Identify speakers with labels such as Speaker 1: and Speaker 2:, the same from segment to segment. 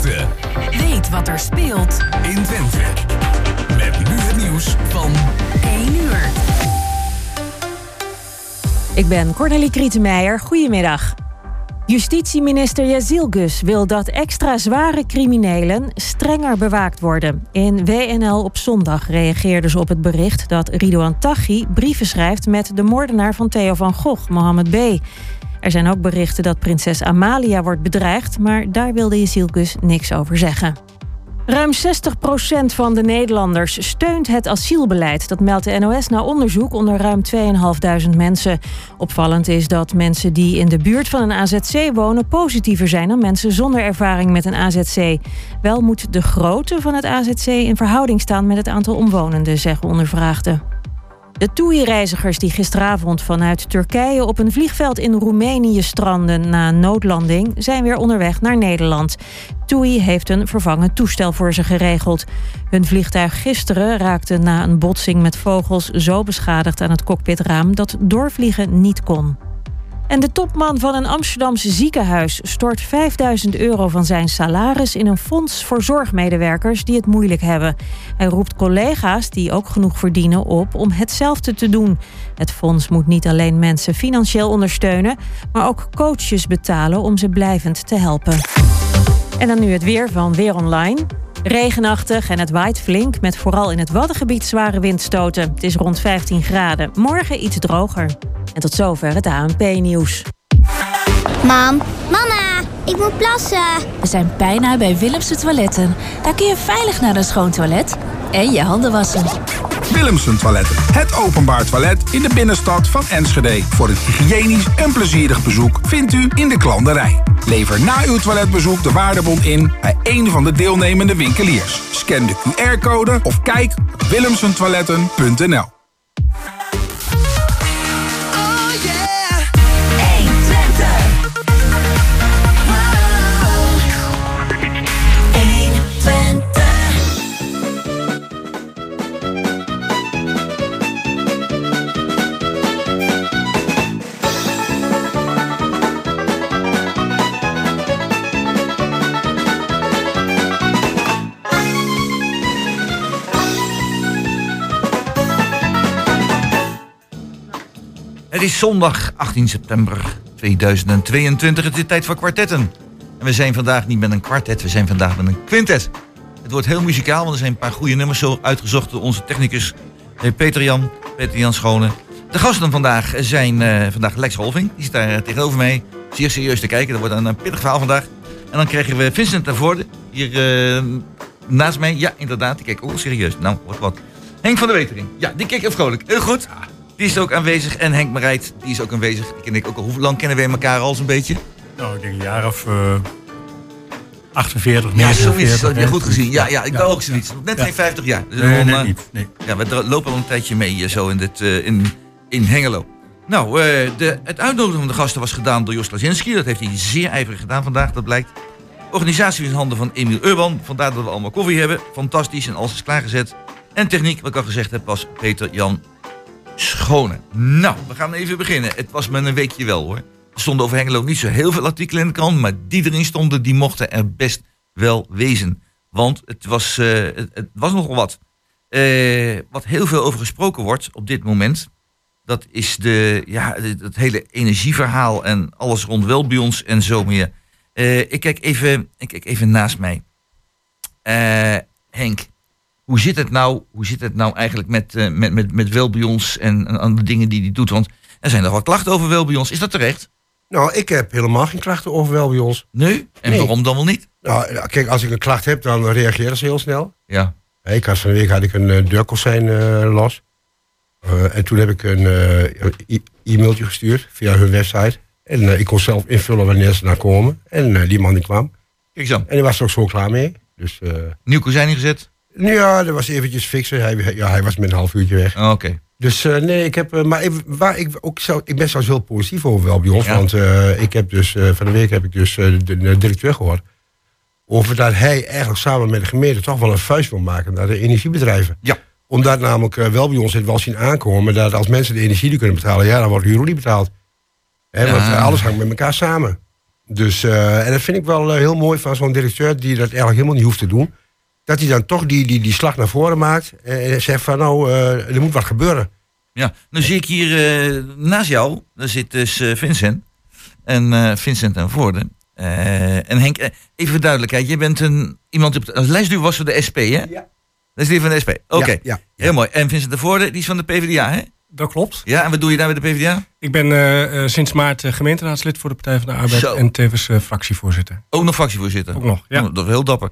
Speaker 1: Twente.
Speaker 2: Weet wat er speelt
Speaker 1: in Twente. Met nu het nieuws van
Speaker 2: 1 uur.
Speaker 3: Ik ben Cornelie Krietenmeijer. Goedemiddag. Justitieminister Jazilgus wil dat extra zware criminelen strenger bewaakt worden. In WNL op zondag reageerden ze op het bericht dat Ridouan Taghi brieven schrijft met de moordenaar van Theo van Gogh, Mohammed B. Er zijn ook berichten dat prinses Amalia wordt bedreigd, maar daar wilde Jezilkus niks over zeggen. Ruim 60% van de Nederlanders steunt het asielbeleid. Dat meldt de NOS na onderzoek onder ruim 2.500 mensen. Opvallend is dat mensen die in de buurt van een AZC wonen positiever zijn dan mensen zonder ervaring met een AZC. Wel moet de grootte van het AZC in verhouding staan met het aantal omwonenden, zeggen ondervraagden. De TUI-reizigers die gisteravond vanuit Turkije op een vliegveld in Roemenië stranden na een noodlanding, zijn weer onderweg naar Nederland. TUI heeft een vervangend toestel voor ze geregeld. Hun vliegtuig gisteren raakte na een botsing met vogels zo beschadigd aan het cockpitraam dat doorvliegen niet kon. En de topman van een Amsterdamse ziekenhuis stort 5000 euro van zijn salaris in een fonds voor zorgmedewerkers die het moeilijk hebben. Hij roept collega's die ook genoeg verdienen op om hetzelfde te doen. Het fonds moet niet alleen mensen financieel ondersteunen, maar ook coaches betalen om ze blijvend te helpen. En dan nu het weer van Weer Online. Regenachtig en het waait flink met vooral in het Waddengebied zware windstoten. Het is rond 15 graden. Morgen iets droger. En tot zover het ANP-nieuws.
Speaker 4: Mam, mama, ik moet plassen.
Speaker 5: We zijn bijna bij Willemse Toiletten. Daar kun je veilig naar een schoon toilet en je handen wassen.
Speaker 6: Willemsen Toiletten. Het openbaar toilet in de binnenstad van Enschede. Voor een hygiënisch en plezierig bezoek vindt u in de klanderij. Lever na uw toiletbezoek de waardebon in bij een van de deelnemende winkeliers. Scan de QR-code of kijk op willemsentoiletten.nl.
Speaker 7: Het is zondag 18 september 2022. Het is tijd voor kwartetten. En we zijn vandaag niet met een kwartet, we zijn vandaag met een quintet. Het wordt heel muzikaal, want er zijn een paar goede nummers zo uitgezocht door onze technicus eh, Peter Jan, Peter Jan Schone. De gasten vandaag zijn uh, vandaag Lex Holving, die zit daar tegenover mij. Zeer serieus te kijken, dat wordt een, een pittig verhaal vandaag. En dan krijgen we Vincent Tervoorde, hier naast mij. Ja, inderdaad, die kijkt ook serieus. Nou, wat wat. Henk van der Wetering, ja, die kijkt even vrolijk. Heel goed. Die is ook aanwezig. En Henk Marijt, die is ook aanwezig. Die ken ik ook al. Hoe lang kennen wij elkaar al zo'n beetje?
Speaker 8: Nou, ik denk een jaar of uh, 48,
Speaker 7: Ja,
Speaker 8: 49.
Speaker 7: zoiets. Je
Speaker 8: hè.
Speaker 7: goed gezien. Ja, ja ik
Speaker 8: Ja.
Speaker 7: ben ook zoiets. Net
Speaker 8: Ja.
Speaker 7: geen 50 jaar. Dus
Speaker 8: Nee, nee,
Speaker 7: eh,
Speaker 8: niet. Nee.
Speaker 7: Ja, we lopen al een tijdje mee eh, zo in, dit, eh, in, in Hengelo. Nou, eh, de, het uitnodigen van de gasten was gedaan door Jos Lazinski. Dat heeft hij zeer ijverig gedaan vandaag, dat blijkt. Organisatie is in handen van Emiel Urban. Vandaar dat we allemaal koffie hebben. Fantastisch en alles is klaargezet. En techniek, wat ik al gezegd heb, was Peter Jan Schone. Nou, we gaan even beginnen. Het was me een weekje wel hoor. Er stonden over Hengelo niet zo heel veel artikelen in de krant. Maar die erin stonden, die mochten er best wel wezen. Want het was, eh, het, was nogal wat. Eh, wat heel veel over gesproken wordt op dit moment. Dat is de, ja, het hele energieverhaal en alles rond wel bij ons en zo meer. Eh, ik, kijk even, ik kijk even naast mij. Henk, hoe zit het nou, hoe zit het nou eigenlijk met, eh, met, met, met Welbions en, en andere dingen die hij doet? Want er zijn nog wat klachten over Welbions. Is dat terecht?
Speaker 9: Nou, ik heb helemaal geen klachten over wel bij ons.
Speaker 7: Nee? En
Speaker 9: Nee.
Speaker 7: waarom dan wel niet?
Speaker 9: Nou, kijk, als ik een klacht heb, dan reageren ze heel snel.
Speaker 7: Ja.
Speaker 9: Ik had van de week had ik een uh, deurkozijn eh, los. Eh, en toen heb ik een eh, e-mailtje gestuurd via hun website. En eh, ik kon zelf invullen wanneer ze naar komen. En eh, die man die kwam.
Speaker 7: Kijk aan.
Speaker 9: En die was er ook zo klaar mee. Dus eh,
Speaker 7: Nieuw kozijn ingezet?
Speaker 9: Ja, dat was eventjes fixen. Hij, ja, hij was met een half uurtje weg.
Speaker 7: Oh, Oké.
Speaker 9: Dus eh, nee, ik heb. eh, maar ik, waar ik, ook ik ben zelfs heel positief over wel bij ons.
Speaker 7: Ja.
Speaker 9: Want eh, ik heb dus van de week heb ik dus de, de directeur gehoord. Over dat hij eigenlijk samen met de gemeente toch wel een vuist wil maken naar de energiebedrijven.
Speaker 7: Ja.
Speaker 9: Omdat namelijk wel bij ons het wel zien aankomen dat als mensen de energie niet kunnen betalen, ja, dan wordt huur niet betaald. Hè, Want
Speaker 7: Ja.
Speaker 9: eh, alles hangt met elkaar samen. Dus, en dat vind ik wel heel mooi van zo'n directeur die dat eigenlijk helemaal niet hoeft te doen. Dat hij dan toch die, die, die slag naar voren maakt en zegt van nou, eh, er moet wat gebeuren.
Speaker 7: Ja, nu zie ik hier eh, naast jou, daar zit dus eh, Vincent. En eh, Vincent en Voorde. Eh, en Henk, even voor duidelijkheid, je bent een, iemand op de, als lijstduur was voor de SP, hè?
Speaker 9: Ja.
Speaker 7: Dat is die van de SP. Oké,
Speaker 9: Ja, ja, ja.
Speaker 7: heel mooi. En Vincent de Voorde, die is van de PvdA, hè?
Speaker 10: Dat klopt.
Speaker 7: Ja, en wat doe je daar bij de PvdA?
Speaker 10: Ik ben sinds maart gemeenteraadslid voor de Partij van de Arbeid
Speaker 7: Zo.
Speaker 10: en tevens fractievoorzitter.
Speaker 7: Ook nog fractievoorzitter.
Speaker 10: Ook nog, ja.
Speaker 7: Oh, dat is heel dapper.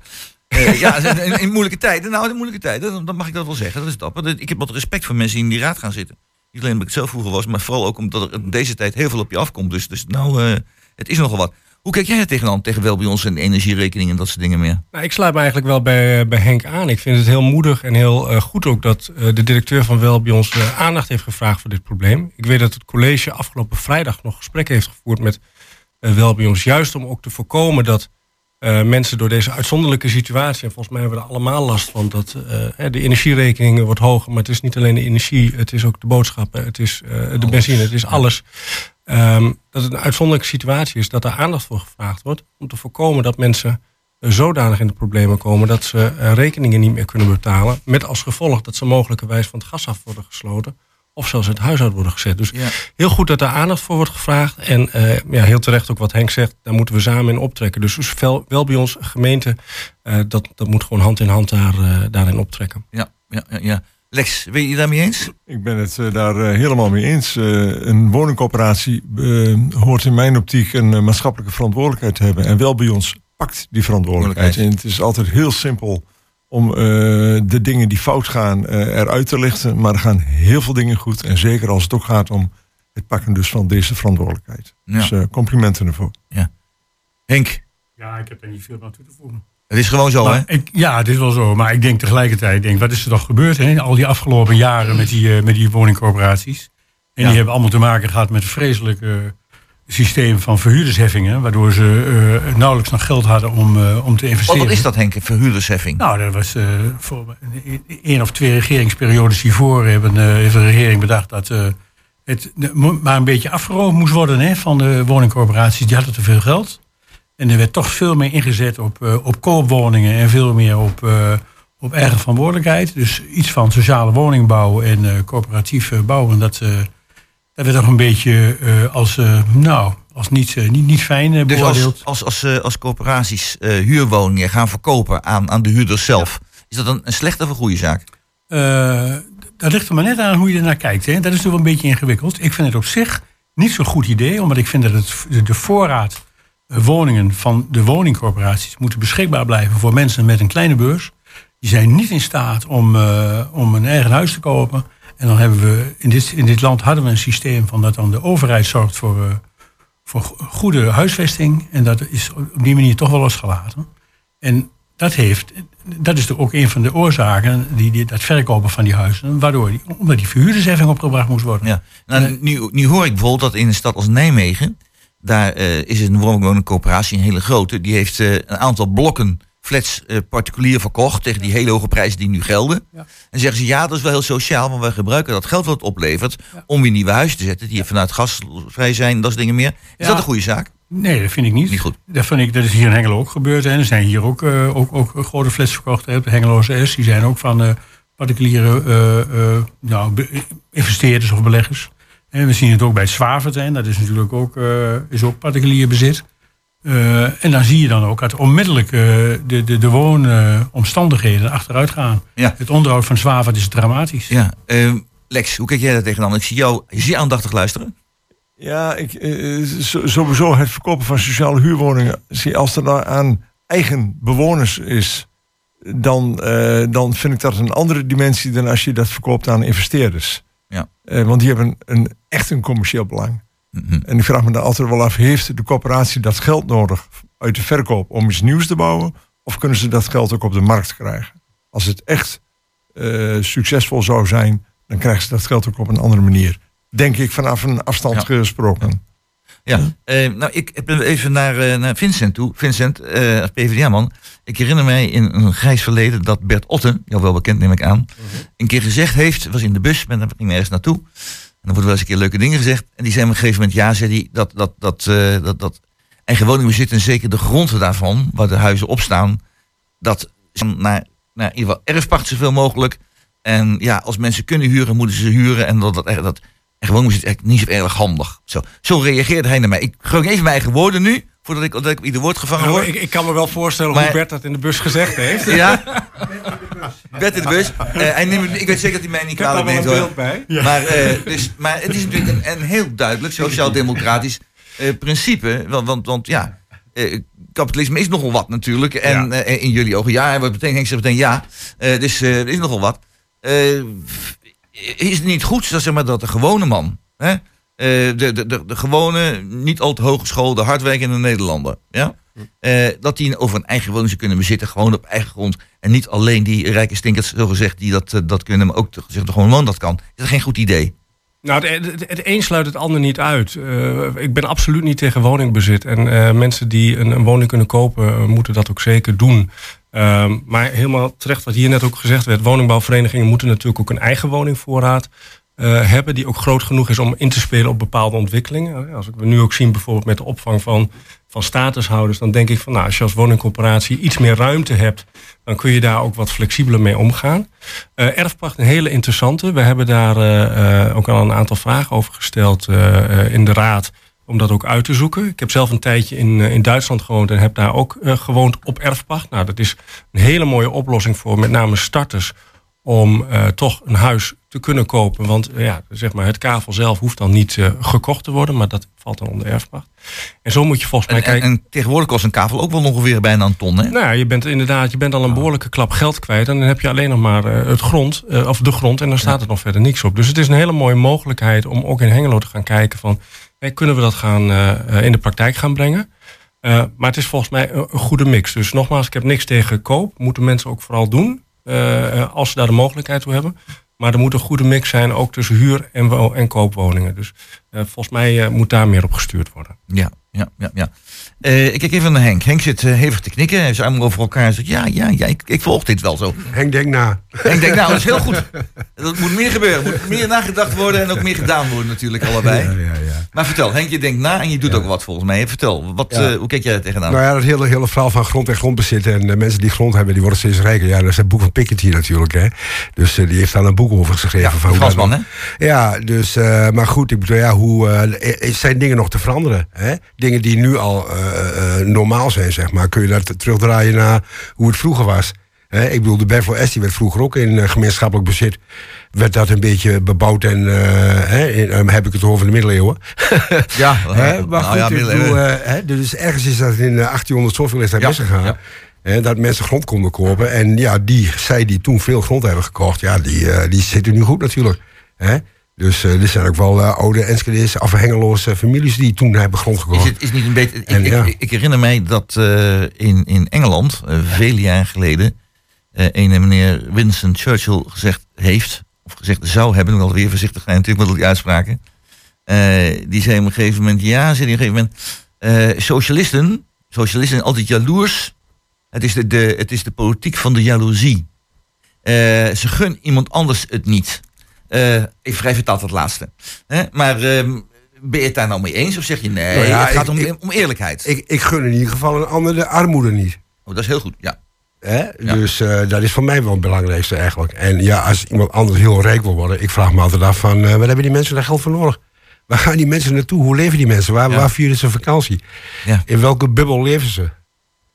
Speaker 7: Eh, ja, in, moeilijke tijden. Nou, in moeilijke tijden, dan, mag ik dat wel zeggen. Dat is dapper. Ik heb wat respect voor mensen die in die raad gaan zitten. Niet alleen omdat ik zelf vroeger was, maar vooral ook omdat er in deze tijd heel veel op je afkomt. Dus, dus nou, eh, het is nogal wat. Hoe kijk jij er tegenaan? Tegen wel bij ons en energierekening en dat soort dingen meer?
Speaker 10: Nou, ik sluit me eigenlijk wel bij, bij Henk aan. Ik vind het heel moedig en heel eh, goed ook dat eh, de directeur van Wel bij ons eh, aandacht heeft gevraagd voor dit probleem. Ik weet dat het college afgelopen vrijdag nog gesprekken heeft gevoerd met eh, ons. Juist om ook te voorkomen dat eh, mensen door deze uitzonderlijke situatie, en volgens mij hebben we er allemaal last van, dat eh, de energierekeningen wordt hoger. Maar het is niet alleen de energie, het is ook de boodschappen, het is eh, de benzine, het is alles. Ehm, dat het een uitzonderlijke situatie is, dat er aandacht voor gevraagd wordt. Om te voorkomen dat mensen zodanig in de problemen komen dat ze rekeningen niet meer kunnen betalen. Met als gevolg dat ze mogelijkerwijs van het gas af worden gesloten. Of zelfs in het huishouden worden gezet. Dus
Speaker 7: Ja.
Speaker 10: heel goed dat daar aandacht voor wordt gevraagd. En eh, ja, heel terecht ook wat Henk zegt, daar moeten we samen in optrekken. Dus, dus wel, wel bij ons gemeente, eh, dat, dat moet gewoon hand in hand daar, eh, daarin optrekken.
Speaker 7: Ja, ja, ja, ja. Lex, ben je het daarmee eens?
Speaker 11: Ik ben het daar helemaal mee eens. Eh, een woningcoöperatie hoort in mijn optiek een maatschappelijke verantwoordelijkheid te hebben. En wel bij ons pakt die verantwoordelijkheid. En het is altijd heel simpel om eh, de dingen die fout gaan eh, eruit te lichten. Maar er gaan heel veel dingen goed. En zeker als het ook gaat om het pakken dus van deze verantwoordelijkheid.
Speaker 7: Ja.
Speaker 11: Dus eh, complimenten ervoor.
Speaker 7: Henk,
Speaker 10: Ja, ik heb er niet veel aan toe te voegen.
Speaker 7: het is gewoon zo, hè?
Speaker 10: Ik, ja, het is wel zo. Maar ik denk tegelijkertijd, denk, wat is er toch gebeurd hè? al die afgelopen jaren met die, eh, met die woningcorporaties? En
Speaker 7: Ja.
Speaker 10: die hebben allemaal te maken gehad met een vreselijk eh, systeem van verhuurdersheffingen. Waardoor ze eh, nauwelijks nog geld hadden om, eh, om te
Speaker 7: Wat,
Speaker 10: investeren.
Speaker 7: wat is dat, Henk, een verhuurdersheffing?
Speaker 10: Nou, dat was eh, voor één of twee regeringsperiodes hiervoor hebben, heeft de regering bedacht dat het maar een beetje afgeroomd moest worden hè, van de woningcorporaties. Die hadden te veel geld. En er werd toch veel meer ingezet op, op koopwoningen en veel meer op, op eigen verantwoordelijkheid. Dus iets van sociale woningbouw en coöperatief bouwen. Dat, dat werd toch een beetje eh, als, eh, nou, als niet, eh, niet, niet fijn
Speaker 7: Dus
Speaker 10: beoordeeld.
Speaker 7: als, als, als, als corporaties huurwoningen gaan verkopen aan, aan de huurders zelf, is dat een, een slechte of een goede zaak?
Speaker 10: Dat ligt er maar net aan hoe je er naar kijkt. Hè. Dat is natuurlijk wel een beetje ingewikkeld. Ik vind het op zich niet zo'n goed idee, omdat ik vind dat het, de- voorraad woningen van de woningcorporaties moeten beschikbaar blijven voor mensen met een kleine beurs. Die zijn niet in staat om, om een eigen huis te kopen. En dan hebben we in dit, in dit land hadden we een systeem van dat dan de overheid zorgt voor, eh, voor go- goede huisvesting. En dat is op die manier toch wel losgelaten. En dat, heeft, dat is ook een van de oorzaken, die, die, dat verkopen van die huizen, waardoor die, omdat die verhuurdersheffing opgebracht moest worden.
Speaker 7: Ja. Nou, nu, nu hoor ik bijvoorbeeld dat in een stad als Nijmegen, daar eh, is een woningcoöperatie, een hele grote, die heeft eh, een aantal blokken flats eh, particulier verkocht tegen die hele hoge prijzen die nu gelden.
Speaker 10: Ja.
Speaker 7: En zeggen ze, ja, dat is wel heel sociaal, maar wij gebruiken dat geld wat het oplevert om weer nieuwe huizen te zetten, die vanuit gasvrij zijn, dat soort dingen meer. Is dat een goede zaak?
Speaker 10: Nee, dat vind ik niet.
Speaker 7: Niet goed.
Speaker 10: Dat, vind ik, dat is hier in Hengelo ook gebeurd. En er zijn hier ook, eh, ook, ook grote flats verkocht. Hè. De Hengeloze S, die zijn ook van eh, particuliere nou, investeerders of beleggers. En we zien het ook bij het Zwavertijn. Dat is natuurlijk ook, is ook particulier bezit. Eh, en dan zie je dan ook dat onmiddellijk eh, de, de, de woonomstandigheden achteruit gaan.
Speaker 7: Ja.
Speaker 10: Het onderhoud van Zwavert is dramatisch.
Speaker 7: Ja. Eh, Lex, hoe kijk jij daar tegenaan? Ik zie jou zeer aandachtig luisteren.
Speaker 11: Ja, ik, eh, so- sowieso het verkopen van sociale huurwoningen. zie- Als er nou aan eigen bewoners is, dan, eh, dan vind ik dat een andere dimensie dan als je dat verkoopt aan investeerders.
Speaker 7: Ja.
Speaker 11: Eh, want die hebben een, echt een commercieel belang.
Speaker 7: Mhm.
Speaker 11: En ik vraag me dan altijd wel af, heeft de coöperatie dat geld nodig uit de verkoop om iets nieuws te bouwen? Of kunnen ze dat geld ook op de markt krijgen? Als het echt eh, succesvol zou zijn, dan krijgen ze dat geld ook op een andere manier. Denk ik vanaf een afstand
Speaker 7: Ja.
Speaker 11: gesproken.
Speaker 7: Ja, eh, nou, ik ben even naar, eh, naar Vincent toe. Vincent, als PvdA-man. Ik herinner mij in een grijs verleden dat Bert Otten, jou wel bekend neem ik aan, een keer gezegd heeft, was in de bus, ben daar ging ergens naartoe. En dan worden wel eens een keer leuke dingen gezegd. En die zei op een gegeven moment, ja, zei hij, dat, dat, dat, eh, dat, dat eigen woningbezit en zeker de grond daarvan, waar de huizen op staan, dat naar, naar in ieder geval erfpacht zoveel mogelijk. En ja, als mensen kunnen huren, moeten ze huren. En dat, dat, dat eigen woningbezit is eigenlijk niet zo erg handig. Zo, zo reageerde hij naar mij. Ik gebruik even mijn eigen woorden nu, voordat ik, dat ik op ieder woord gevangen
Speaker 8: Nou,
Speaker 7: word.
Speaker 8: ik, ik kan me wel voorstellen hoe
Speaker 7: Maar-
Speaker 8: Bert dat in de bus gezegd heeft.
Speaker 7: Ja. Bert in de bus. Eh, hij neemt, ik weet zeker dat hij mij niet
Speaker 8: Ik heb daar
Speaker 7: kwalijk
Speaker 8: wel een
Speaker 7: neemt.
Speaker 8: beeld
Speaker 7: hoor.
Speaker 8: bij.
Speaker 7: Maar, eh, dus, maar het is natuurlijk een, een heel duidelijk sociaal-democratisch eh, principe. Want, want, want ja, eh, kapitalisme is nogal wat natuurlijk. En eh, in jullie ogen ja, hij wordt meteen Henk zegt meteen ja. Eh, dus eh, er is nogal wat. Eh, is het niet goed dat, zeg maar, dat de gewone man, hè, de, de, de, de gewone, niet al te hooggeschoolde, hardwerkende Nederlander, ja, eh, dat die over een eigen woning kunnen bezitten, gewoon op eigen grond. En niet alleen die rijke stinkers, zo gezegd, die dat, eh, dat kunnen, maar ook de, gewone man dat kan. Is dat geen goed idee?
Speaker 8: Nou, het, het, een sluit het ander niet uit. Eh, ik ben absoluut niet tegen woningbezit. En eh, mensen die een, een woning kunnen kopen, eh, moeten dat ook zeker doen. Ehm, maar helemaal terecht wat hier net ook gezegd werd. Woningbouwverenigingen moeten natuurlijk ook een eigen woningvoorraad eh, hebben. Die ook groot genoeg is om in te spelen op bepaalde ontwikkelingen. Eh, Als we nu ook zien bijvoorbeeld met de opvang van, van statushouders. Dan denk ik van nou, als je als woningcorporatie iets meer ruimte hebt. Dan kun je daar ook wat flexibeler mee omgaan. Eh, erfpacht een hele interessante. We hebben daar ook al een aantal vragen over gesteld in de raad. Om dat ook uit te zoeken. Ik heb zelf een tijdje in, in Duitsland gewoond en heb daar ook gewoond op erfpacht. Nou, dat is een hele mooie oplossing voor met name starters. Om eh, toch een huis te kunnen kopen. Want eh, ja, zeg maar, het kavel zelf hoeft dan niet eh, gekocht te worden. Maar dat valt dan onder erfpacht. En zo moet je volgens mij
Speaker 7: En, en,
Speaker 8: kijken.
Speaker 7: en tegenwoordig kost een kavel ook wel ongeveer bijna een ton, hè?
Speaker 8: Nou ja, je bent inderdaad, je bent al een behoorlijke klap geld kwijt. En dan heb je alleen nog maar het grond, of de grond, en dan staat er nog verder niks op. Dus het is een hele mooie mogelijkheid om ook in Hengelo te gaan kijken van, hey, kunnen we dat gaan, in de praktijk gaan brengen? Maar het is volgens mij een, een goede mix. Dus nogmaals, ik heb niks tegen koop. Moeten mensen ook vooral doen, eh, eh, als ze daar de mogelijkheid toe hebben. Maar er moet een goede mix zijn, ook tussen huur- en, en koopwoningen. Dus eh, volgens mij moet daar meer op gestuurd worden.
Speaker 7: Ja, ja, ja. ja. Eh, ik kijk even naar Henk. Henk zit eh, hevig te knikken. Hij heeft zijn armen over elkaar en zegt, ja, ja, ja, ik, ik volg dit wel zo.
Speaker 9: Henk, denk na.
Speaker 7: Henk denkt, nou, dat is heel goed. Dat moet meer gebeuren. Er moet meer nagedacht worden en ook meer gedaan worden natuurlijk, allebei.
Speaker 9: Ja, ja, ja.
Speaker 7: Maar vertel, Henk, je denkt na en je doet ook wat volgens mij. Vertel, wat, eh, hoe kijk jij er tegenaan?
Speaker 9: Nou ja, dat hele, hele verhaal van grond en grondbezit. En eh, mensen die grond hebben, die worden steeds rijker. Ja, dat is het boek van Piketty natuurlijk. Hè. Dus die heeft daar een boek over geschreven. van
Speaker 7: Fransman,
Speaker 9: dan- Ja, dus, maar goed, ik bedoel, ja, hoe, zijn dingen nog te veranderen. Hè? Dingen die nu al normaal zijn, zeg maar. Kun je dat terugdraaien naar hoe het vroeger was. Ik bedoel, de Berkel S die werd vroeger ook in eh, gemeenschappelijk bezit. Werd dat een beetje bebouwd en eh, in, eh, heb ik het over de middeleeuwen.
Speaker 7: Ja,
Speaker 9: maar
Speaker 7: nou
Speaker 9: goed,
Speaker 7: ja, middeleeuwen.
Speaker 9: bedoel, eh, dus ergens is dat in eh, 1800 zoveel is dat
Speaker 7: Ja,
Speaker 9: misgegaan.
Speaker 7: ja.
Speaker 9: Hè, dat mensen grond konden kopen. En ja, die, zij die toen veel grond hebben gekocht, ja, die, eh, die zitten nu goed natuurlijk. Hè? Dus eh, er zijn ook wel eh, oude Enschede's of Hengeloze families die toen hebben grond
Speaker 7: Is het is niet een beetje. Ik, ik,
Speaker 9: ja.
Speaker 7: ik, ik herinner mij dat eh, in, in Engeland, vele jaren geleden, een meneer Winston Churchill gezegd heeft, of gezegd zou hebben, moet alweer voorzichtig zijn natuurlijk met al die uitspraken. Die zei op een gegeven moment, ja, zei op een gegeven moment, socialisten, socialisten zijn altijd jaloers. Het is de, de, het is de politiek van de jaloezie. Ze gun iemand anders het niet. Eh ik vrij vertaald het laatste. Hè? Maar ehm, ben je het daar nou mee eens? Of zeg je nee,
Speaker 9: Nou ja,
Speaker 7: het gaat
Speaker 9: ik-
Speaker 7: om,
Speaker 9: ik-
Speaker 7: om eerlijkheid?
Speaker 9: Ik, ik gun in ieder geval een ander de armoede niet.
Speaker 7: oh, dat is heel goed, ja.
Speaker 9: Hè? Dus eh, dat is voor mij wel het belangrijkste eigenlijk. En ja, als iemand anders heel rijk wil worden, ik vraag me altijd af van, eh, wat hebben die mensen daar geld voor nodig? Waar gaan die mensen naartoe? Hoe leven die mensen? Waar,
Speaker 7: Ja.
Speaker 9: waar vieren ze vakantie?
Speaker 7: Ja.
Speaker 9: In welke bubbel leven ze?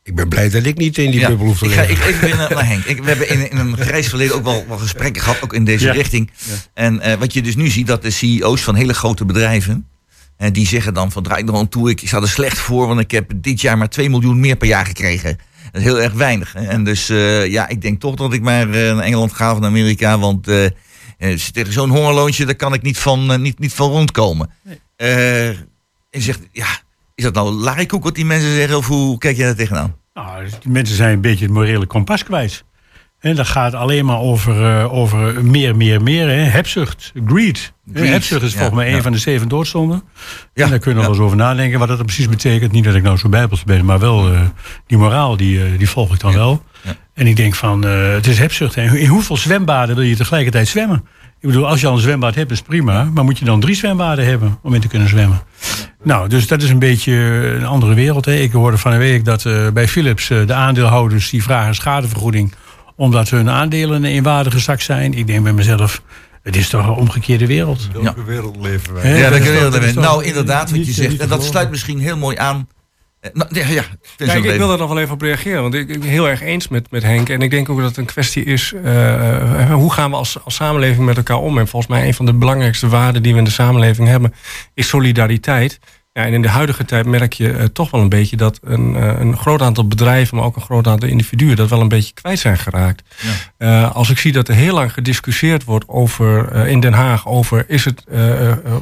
Speaker 9: Ik ben blij dat ik niet in die
Speaker 7: ja.
Speaker 9: bubbel hoef te
Speaker 7: ik ga
Speaker 9: leven.
Speaker 7: ik even weer naar, naar Henk. Ik, we hebben in, in een grijs verleden ook wel, wel gesprekken gehad, ook in deze
Speaker 10: Ja.
Speaker 7: richting. En eh, wat je dus nu ziet, dat de CEO's van hele grote bedrijven, eh, die zeggen dan van draai ik nog aan toe, ik sta er slecht voor, want ik heb dit jaar maar 2 miljoen meer per jaar gekregen. Dat is heel erg weinig. Hè? En dus eh, ja, ik denk toch dat ik maar eh, naar Engeland ga of naar Amerika, want eh, eh, tegen zo'n hongerloontje, daar kan ik niet van, eh, niet, niet van rondkomen. Eh, en zegt, ja, is dat nou larikoek wat die mensen zeggen, of hoe kijk jij daar tegenaan?
Speaker 10: Nou, dus die mensen zijn een beetje het morele kompas kwijt. En dat gaat alleen maar over, eh, over meer, meer, meer. Hè. Hebzucht, greed. Hebzucht is
Speaker 7: ja,
Speaker 10: volgens mij
Speaker 7: ja.
Speaker 10: een van de zeven doodzonden.
Speaker 7: Ja,
Speaker 10: en daar kunnen we
Speaker 7: ja.
Speaker 10: wel eens over nadenken wat dat precies betekent. Niet dat ik nou zo bijbels ben, maar wel eh, die moraal, die, eh, die volg ik dan wel. En ik denk van, het is hebzucht. hè. In hoeveel zwembaden wil je tegelijkertijd zwemmen? Ik bedoel, als je al een zwembad hebt, is prima. Maar moet je dan drie zwembaden hebben om in te kunnen zwemmen? Nou, dus dat is een beetje een andere wereld. Hè. Ik hoorde van de week dat uh, bij Philips uh, de aandeelhouders... die vragen schadevergoeding omdat hun aandelen in waarde gezakt zijn. Ik denk bij mezelf, het is toch een omgekeerde wereld.
Speaker 11: Welke
Speaker 7: Ja.
Speaker 11: wereld leven wij?
Speaker 7: Ja,
Speaker 10: dat
Speaker 7: dat
Speaker 10: is
Speaker 7: kan
Speaker 10: toch-
Speaker 7: je
Speaker 10: dat is
Speaker 7: wel.
Speaker 10: toch
Speaker 7: Nou, inderdaad, wat
Speaker 10: niet-
Speaker 7: je zegt. En dat sluit misschien heel mooi aan. Eh, nou, ja, ja,
Speaker 8: Kijk, ik wil daar nog wel even op reageren. Want ik ik ben heel erg eens met, met Henk. En ik denk ook dat het een kwestie is... eh, hoe gaan we als, als samenleving met elkaar om? En volgens mij een van de belangrijkste waarden die we in de samenleving hebben... is solidariteit. Ja, en in de huidige tijd merk je eh, toch wel een beetje... dat een, eh, een groot aantal bedrijven, maar ook een groot aantal individuen... dat wel een beetje kwijt zijn geraakt. Eh, als ik zie dat er heel lang gediscussieerd wordt over, in Den Haag... over is het,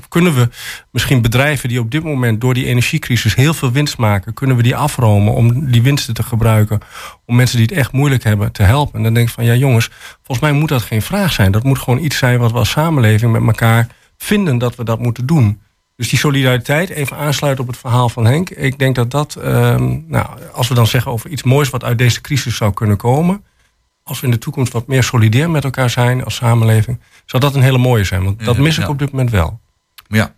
Speaker 8: kunnen we misschien bedrijven die op dit moment... door die energiecrisis heel veel winst maken... kunnen we die afromen om die winsten te gebruiken... om mensen die het echt moeilijk hebben te helpen. En dan denk ik van, ja jongens, volgens mij moet dat geen vraag zijn. Dat moet gewoon iets zijn wat we als samenleving met elkaar vinden dat we dat moeten doen. Dus die solidariteit, even aansluiten op het verhaal van Henk. Ik denk dat dat, ehm, nou, als we dan zeggen over iets moois wat uit deze crisis zou kunnen komen. Als we in de toekomst wat meer solidair met elkaar zijn als samenleving, zou dat een hele mooie zijn. Want dat
Speaker 7: Ja,
Speaker 8: mis ik
Speaker 7: ja.
Speaker 8: op dit moment wel.
Speaker 7: Ja.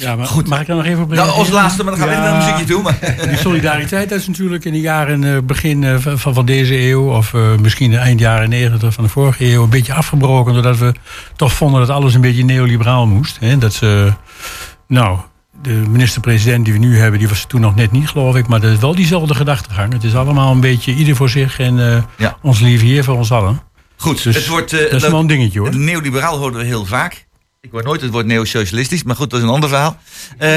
Speaker 10: Ja, maar mag ik daar nog even op
Speaker 7: Nou, als laatste, maar dan gaan we even naar een muziekje toe. Maar...
Speaker 10: Die solidariteit dat is natuurlijk in de jaren eh, begin eh, van, van deze eeuw... of eh, misschien eind jaren negentig van de vorige eeuw... een beetje afgebroken doordat we toch vonden dat alles een beetje neoliberaal moest. Hè? Dat ze, nou, de minister-president die we nu hebben... die was toen nog net niet, geloof ik. Maar dat is wel diezelfde gedachtegang. Het is allemaal een beetje ieder voor zich... en eh,
Speaker 7: Ja.
Speaker 10: ons lieve heer voor ons allen.
Speaker 7: Goed,
Speaker 10: Dus
Speaker 7: het wordt, eh,
Speaker 10: dat is wel een dingetje, hoor.
Speaker 7: Neoliberaal horen we heel vaak. Ik hoor nooit het woord neosocialistisch, maar goed, dat is een ander verhaal. Eh,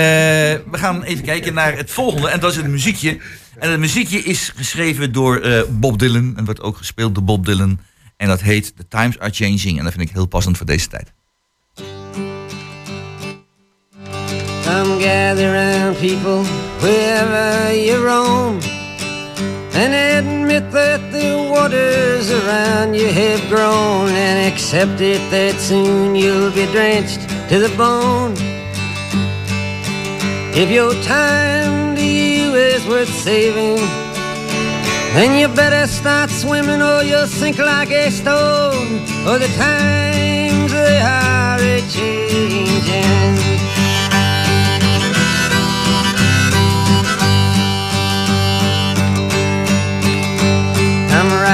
Speaker 7: we gaan even kijken naar het volgende, en dat is het muziekje. En het muziekje is geschreven door Bob Dylan en wordt ook gespeeld door Bob Dylan. En dat heet The Times Are Changing en dat vind ik heel passend voor deze tijd.
Speaker 12: Come gather round, people, wherever you roam, and admit that the waters around you have grown, and accept it that soon you'll be drenched to the bone. If your time to you is worth saving, then you better start swimming or you'll sink like a stone. For the times they are a changing.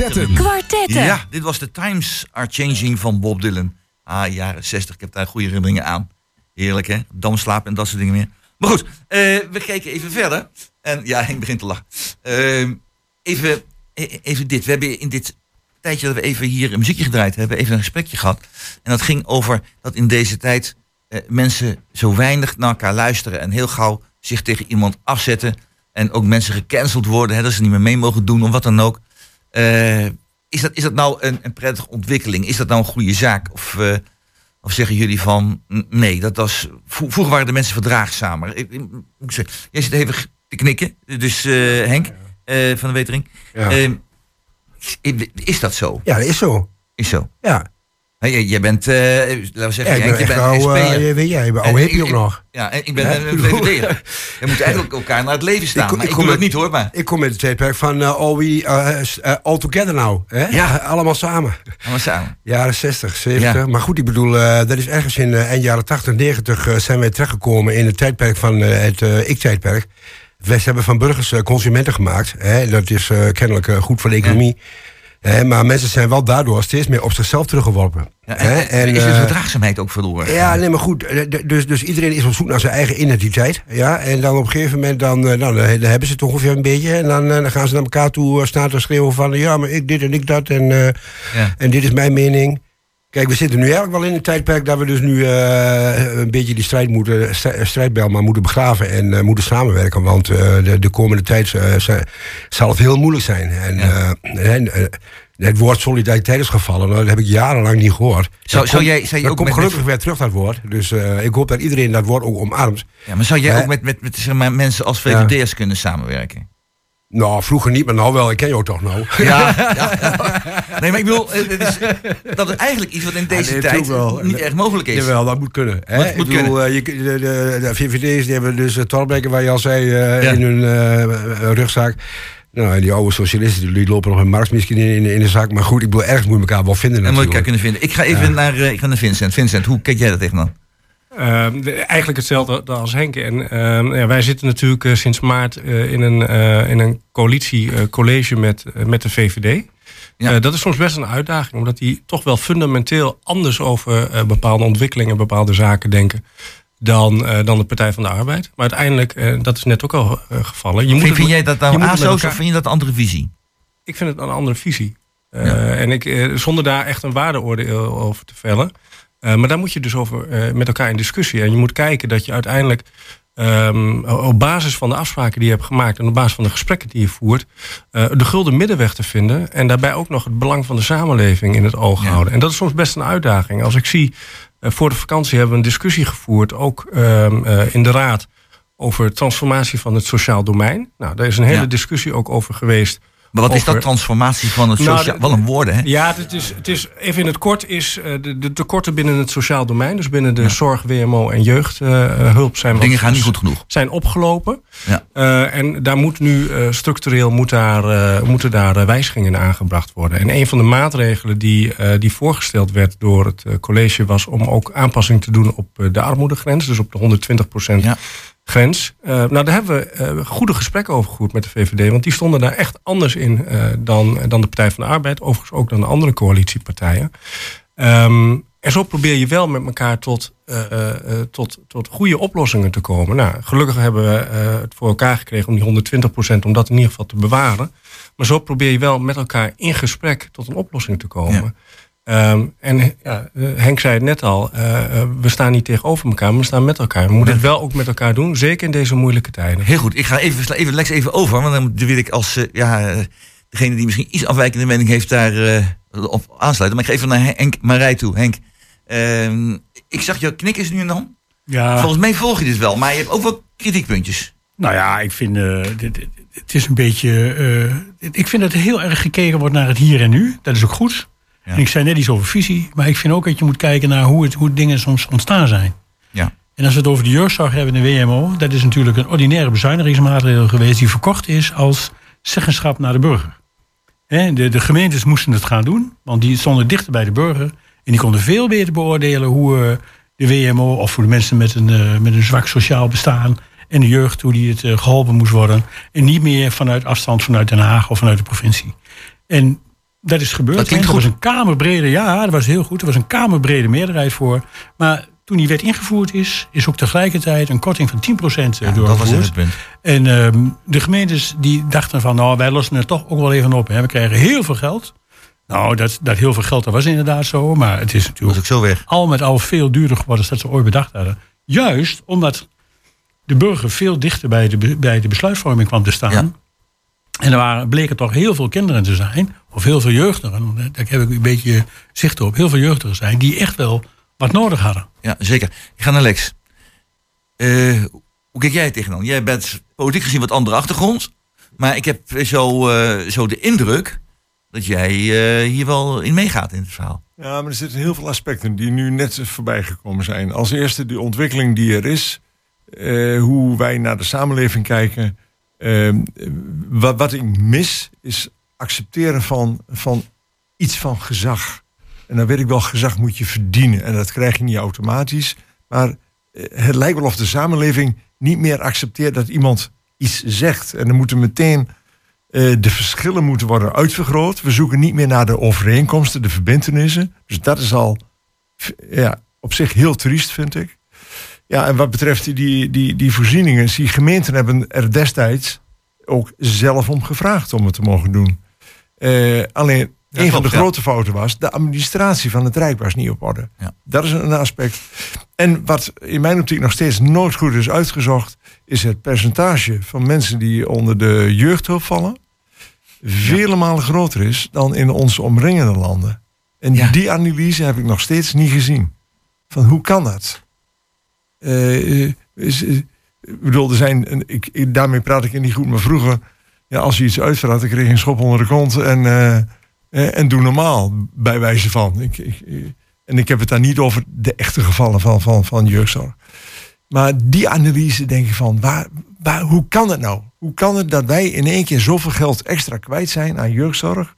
Speaker 1: Kwartetten.
Speaker 2: Kwartetten.
Speaker 7: Ja, dit was The Times Are Changing van Bob Dylan. Ah, jaren 60. Ik heb daar goede herinneringen aan. Heerlijk, hè? Damslaap en dat soort dingen meer. Maar goed, eh, we kijken even verder. En ja, Henk begint te lachen. Eh, even, e- even dit. We hebben in dit tijdje dat we even hier een muziekje gedraaid hebben, even een gesprekje gehad. En dat ging over dat in deze tijd eh, mensen zo weinig naar elkaar luisteren en heel gauw zich tegen iemand afzetten. En ook mensen gecanceld worden, hè, dat ze niet meer mee mogen doen of wat dan ook. Eh, is, dat, is dat nou een, een prettige ontwikkeling? Is dat nou een goede zaak? Of, eh, of zeggen jullie van "N- nee, dat was. vro- Vroeger waren de mensen verdraagzamer. Ik, ik, moet ik zeggen, jij zit even te knikken, dus eh, Henk van de Wetering.
Speaker 9: Ja.
Speaker 7: Eh, is, is dat zo?
Speaker 9: Ja, dat is zo.
Speaker 7: Is zo.
Speaker 9: Ja.
Speaker 7: Hey, jij- bent, eh, laten we zeggen,
Speaker 9: Ja, ik ben
Speaker 7: je bent
Speaker 9: oude,
Speaker 7: een SP'er.
Speaker 9: eh, weet jij, ik ben
Speaker 7: En
Speaker 9: oude hippie
Speaker 7: ik-
Speaker 9: ook
Speaker 7: ik-
Speaker 9: nog.
Speaker 7: Ja, en ik ben een
Speaker 9: ik bedoel-
Speaker 7: VVD'er. We moeten eigenlijk elkaar naar het leven staan. maar ik, doe
Speaker 9: kom
Speaker 7: dat
Speaker 9: met-
Speaker 7: niet hoor, maar...
Speaker 9: Ik kom met het tijdperk van eh, all, we, eh, eh, all Together Now. Hè?
Speaker 7: Ja.
Speaker 9: Allemaal samen.
Speaker 7: We samen.
Speaker 9: Jaren 60, 70.
Speaker 7: Ja.
Speaker 9: Maar goed, ik bedoel, eh, dat is ergens in eh, eind jaren 80, 90 eh, zijn wij terechtgekomen in het tijdperk van eh, het eh, ik-tijdperk. Wij hebben van burgers eh, consumenten gemaakt. Hè? Dat is eh, kennelijk eh, goed voor de economie. Maar mensen zijn wel daardoor steeds meer op zichzelf teruggeworpen.
Speaker 7: Ja, en, is de
Speaker 9: eh,
Speaker 7: verdraagzaamheid ook verloren?
Speaker 9: ja, nee, maar goed. eh, Dus, dus iedereen is op zoek naar zijn eigen identiteit. Ja? En dan op een gegeven moment, dan, eh, nou, dan, hebben ze het ongeveer een beetje. En dan, eh, dan gaan ze naar elkaar toe eh, staan te schreeuwen van... ja, maar ik dit en ik dat en, eh,
Speaker 7: Ja.
Speaker 9: en dit is mijn mening. Kijk, we zitten nu eigenlijk wel in een tijdperk... dat we dus nu eh, een beetje die strijd moeten, st- strijdbel maar moeten begraven... en eh, moeten samenwerken. Want eh, de, de komende tijd zal het heel moeilijk zijn. En,
Speaker 7: Ja.
Speaker 9: en, het woord solidariteit is gevallen. Nou, dat heb ik jarenlang niet gehoord.
Speaker 7: Zou- zou jij- zou je ook
Speaker 9: komt gelukkig
Speaker 7: met-
Speaker 9: weer terug, dat woord. Dus ik hoop dat iedereen dat woord ook omarmt.
Speaker 7: Ja, maar zou jij ook met, met, met zeg maar, mensen als VVD'ers kunnen samenwerken?
Speaker 9: Nou, vroeger niet, maar nou wel. Ik ken jou toch nou.
Speaker 7: Ja, ja, ja. Nee, maar ik bedoel, eh, het is, dat is eigenlijk iets wat in deze
Speaker 9: nee,
Speaker 7: tijd
Speaker 9: natuurlijk wel.
Speaker 7: niet erg mogelijk is.
Speaker 9: Jawel, dat moet kunnen. Hè? Ik
Speaker 7: moet
Speaker 9: bedoel, eh, je, de, de, de VVD's die hebben dus uh, Torbrekken, waar je al zei, eh, in hun eh, rugzak. Nou, en die oude socialisten die, lopen nog een Marx misschien in, in, de zak. Maar goed, ik bedoel, ergens moet je elkaar wel vinden
Speaker 7: En moet ik
Speaker 9: natuurlijk.
Speaker 7: elkaar kunnen vinden. Ik ga even naar, eh, ik ga naar Vincent. Vincent, hoe kijk jij dat tegenaan?
Speaker 8: Ehm, eigenlijk hetzelfde als Henk. En ehm, ja, wij zitten natuurlijk eh, sinds maart eh, in een, eh, in een coalitiecollege met, met de VVD.
Speaker 7: Ja.
Speaker 8: Dat is soms best een uitdaging, omdat die toch wel fundamenteel anders over bepaalde ontwikkelingen, bepaalde zaken denken. Dan, dan de Partij van de Arbeid. Maar uiteindelijk, dat is net ook al gevallen. Je moet
Speaker 7: Vind, vind jij dat nou ASO's
Speaker 8: elkaar-
Speaker 7: of vind je dat een andere visie?
Speaker 8: ik vind het een andere visie.
Speaker 7: Ja.
Speaker 8: En ik, zonder daar echt een waardeoordeel over te vellen. Eh, maar daar moet je dus over eh, met elkaar in discussie. En je moet kijken dat je uiteindelijk ehm, op basis van de afspraken die je hebt gemaakt en op basis van de gesprekken die je voert, eh, de gulden middenweg te vinden. En daarbij ook nog het belang van de samenleving in het oog
Speaker 7: Ja.
Speaker 8: houden. En dat is soms best een uitdaging. Als ik zie, voor de vakantie hebben we een discussie gevoerd, ook ehm, eh, in de raad, over transformatie van het sociaal domein. Nou, daar is een hele
Speaker 7: Ja.
Speaker 8: discussie ook over geweest.
Speaker 7: Maar wat is dat transformatie van het
Speaker 8: Nou,
Speaker 7: sociaal... Wel een woorden, hè?
Speaker 8: Ja, het is, het is even in het kort is eh, de, de tekorten binnen het sociaal domein, dus binnen de zorg, WMO en jeugdhulp zijn wat-
Speaker 7: Dingen gaan niet goed genoeg.
Speaker 8: zijn opgelopen.
Speaker 7: Ja.
Speaker 8: Eh, en daar moet nu eh, structureel moet daar, eh, moeten daar eh, wijzigingen in aangebracht worden. En een van de maatregelen die, eh, die voorgesteld werd door het eh, college was om ook aanpassing te doen op eh, de armoedegrens, dus op de 120%
Speaker 7: Ja.
Speaker 8: Grens. Eh, nou, daar hebben we eh, goede gesprekken over gevoerd met de VVD. Want die stonden daar echt anders in eh, dan, dan de Partij van de Arbeid. Overigens ook dan de andere coalitiepartijen. Ehm, en zo probeer je wel met elkaar tot, tot, tot goede oplossingen te komen. Nou, gelukkig hebben we het voor elkaar gekregen om die 120% om dat in ieder geval te bewaren. Maar zo probeer je wel met elkaar in gesprek tot een oplossing te komen. Ehm, en ja, eh, Henk zei het net al, eh, eh, we staan niet tegenover elkaar, maar we staan met elkaar. We moeten het wel ook met elkaar doen, zeker in deze moeilijke tijden.
Speaker 7: Heel goed, ik ga even, even Lex even over, want dan wil ik als ja, degene die misschien iets afwijkende mening heeft daar eh, op aansluiten. Maar ik ga even naar Henk Marij toe. Henk, ehm, ik zag jou knikken nu en dan.
Speaker 10: Ja,
Speaker 7: Volgens mij volg je dit wel, maar je hebt ook wel kritiekpuntjes.
Speaker 10: nou ja, ik vind eh, dit, dit- het is een beetje. eh, ik vind dat er heel erg gekeken wordt naar het hier en nu. Dat is ook goed. En ik zei net iets over visie, maar ik vind ook dat je moet kijken naar hoe, het, hoe dingen soms ontstaan zijn.
Speaker 7: Ja.
Speaker 10: En als we het over de jeugdzorg hebben in de WMO, dat is natuurlijk een ordinaire bezuinigingsmaatregel geweest die verkocht is als zeggenschap naar de burger. De, de gemeentes moesten het gaan doen, want die stonden dichter bij de burger. En die konden veel beter beoordelen hoe eh, de WMO, of voor de mensen met een, eh, met een zwak sociaal bestaan. en de jeugd, hoe die het eh, geholpen moest worden. En niet meer vanuit afstand vanuit Den Haag of vanuit de provincie. En dat is gebeurd.
Speaker 7: Dat klinkt
Speaker 10: er was een kamerbrede, ja, dat was heel goed. Er was een kamerbrede meerderheid voor. Maar toen die wet ingevoerd is, is ook tegelijkertijd een korting van 10%
Speaker 7: Ja,
Speaker 10: doorgevoerd.
Speaker 7: dat was het punt.
Speaker 10: En ehm, de gemeentes die dachten van, nou, wij lossen het toch ook wel even op. Hè. We krijgen heel veel geld. Nou, dat, dat heel veel geld, dat was inderdaad zo. Maar het is natuurlijk
Speaker 7: ook zo weg.
Speaker 10: al met al veel duurder geworden dan dat ze ooit bedacht hadden. Juist omdat de burger veel dichter bij de, bij de besluitvorming kwam te staan.
Speaker 7: Ja.
Speaker 10: En er waren, bleken toch heel veel kinderen te zijn, of heel veel jeugdigen, daar heb ik een beetje zicht op, heel veel jeugdigen zijn, die echt wel wat nodig hadden.
Speaker 7: Ja, zeker. Ik ga naar Lex. Eh, hoe kijk jij tegenaan? Jij bent politiek gezien wat andere achtergrond. Maar ik heb zo, eh, zo de indruk dat jij eh, hier wel in meegaat in het verhaal.
Speaker 11: Ja, maar er zitten heel veel aspecten die nu net voorbij gekomen zijn. Als eerste de ontwikkeling die er is. eh, hoe wij naar de samenleving kijken. Eh, wat, ik mis is accepteren van, van iets van gezag. En dan weet ik wel, gezag moet je verdienen. En dat krijg je niet automatisch. Maar eh, het lijkt wel of de samenleving niet meer accepteert dat iemand iets zegt. En dan moeten meteen eh, de verschillen moeten worden uitvergroot. We zoeken niet meer naar de overeenkomsten, de verbindenissen. Dus dat is al ja, op zich heel triest, vind ik. Ja, en wat betreft die, die, die, voorzieningen, die gemeenten hebben er destijds ook zelf om gevraagd om het te mogen doen. Eh, alleen,
Speaker 7: Ja,
Speaker 11: een van
Speaker 7: klopt,
Speaker 11: de
Speaker 7: ja.
Speaker 11: grote fouten was, de administratie van het Rijk was niet op orde.
Speaker 7: Ja.
Speaker 11: Dat is een aspect. En wat in mijn optiek nog steeds nooit goed is uitgezocht, is het percentage van mensen die onder de jeugdhulp vallen, vele malen groter is dan in onze omringende landen. En die analyse heb ik nog steeds niet gezien. Van hoe kan dat? Eh, eh, eh, ik bedoel, er zijn, ik, daarmee praat ik niet goed, maar vroeger, ja, als je iets uitvraagt, dan kreeg je een schop onder de kont en, en doe normaal, bij wijze van. Ik, ik, en ik heb het daar niet over de echte gevallen van, van, van jeugdzorg. Maar die analyse denk ik van, waar, waar, hoe kan het nou? Hoe kan het dat wij in één keer zoveel geld extra kwijt zijn aan jeugdzorg?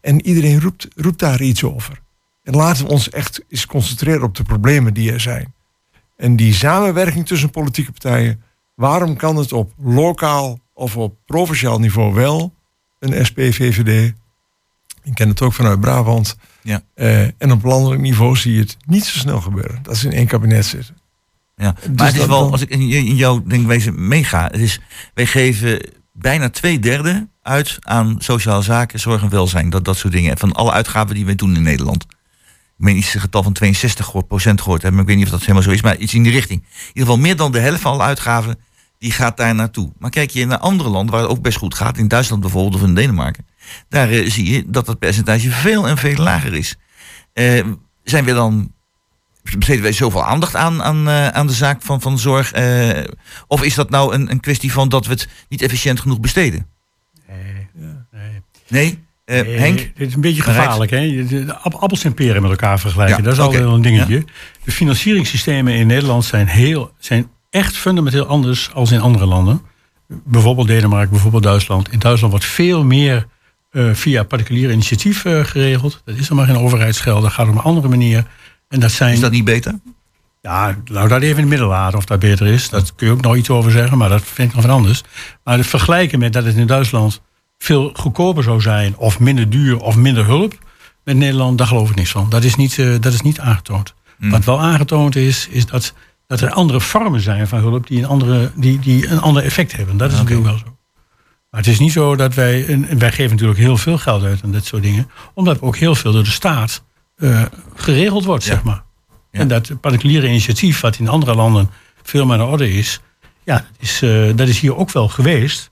Speaker 11: En iedereen roept, roept daar iets over. En laten we ons echt eens concentreren op de problemen die er zijn. En die samenwerking tussen politieke partijen, waarom kan het op lokaal of op provinciaal niveau wel een SP-VVD? Ik ken het ook vanuit Brabant.
Speaker 7: Ja.
Speaker 11: Eh, en op landelijk niveau zie je het niet zo snel gebeuren. Dat ze in één kabinet zitten.
Speaker 7: Ja.
Speaker 11: Dus
Speaker 7: maar het is wel, als ik in, in jouw denkwezen meega, het is, wij geven bijna twee derde uit aan sociale zaken, zorg en welzijn, dat, dat soort dingen. Van alle uitgaven die wij doen in Nederland. Ik meen iets getal van 62 gehoord- procent gehoord hebben, maar ik weet niet of dat helemaal zo is, maar iets in die richting. In ieder geval meer dan de helft van alle uitgaven, die gaat daar naartoe. Maar kijk je naar andere landen waar het ook best goed gaat, in Duitsland bijvoorbeeld of in Denemarken, daar eh, zie je dat dat percentage veel en veel lager is. Eh, zijn we dan besteden wij zoveel aandacht aan, aan, eh, aan de zaak van, van zorg? eh, of is dat nou een, een kwestie van dat we het niet efficiënt genoeg besteden?
Speaker 10: Nee.
Speaker 7: Nee? Eh,
Speaker 10: Nee,
Speaker 7: Henk?
Speaker 10: Dit is een beetje gevaarlijk. Hè? Appels en peren met elkaar vergelijken.
Speaker 7: Ja,
Speaker 10: dat is altijd wel een dingetje. De financieringssystemen in Nederland zijn, heel, zijn echt fundamenteel anders als in andere landen. Bijvoorbeeld Denemarken, bijvoorbeeld Duitsland. In Duitsland wordt veel meer eh, via particulier initiatief eh, geregeld. Dat is dan maar geen overheidsgeld. Dat gaat op een andere manier. En dat zijn,
Speaker 7: Is dat niet beter?
Speaker 10: ja, nou dat even in het midden laten of dat beter is. Dat kun je ook nog iets over zeggen, maar dat vind ik nog wat anders. Maar het vergelijken met dat het in Duitsland veel goedkoper zou zijn... of minder duur of minder hulp met Nederland, daar geloof ik niks van. Dat is niet, eh, dat is niet aangetoond. Wat wel aangetoond is, is dat, dat er andere vormen zijn van hulp... die een, andere, die, die een ander effect hebben. Dat is natuurlijk wel zo. Maar het is niet zo dat wij... En wij geven natuurlijk heel veel geld uit aan dit soort dingen... omdat ook heel veel door de staat eh, geregeld wordt, zeg maar. En dat particuliere initiatief, wat in andere landen veel meer aan de orde is, ja, dat is, eh, dat is hier ook wel geweest.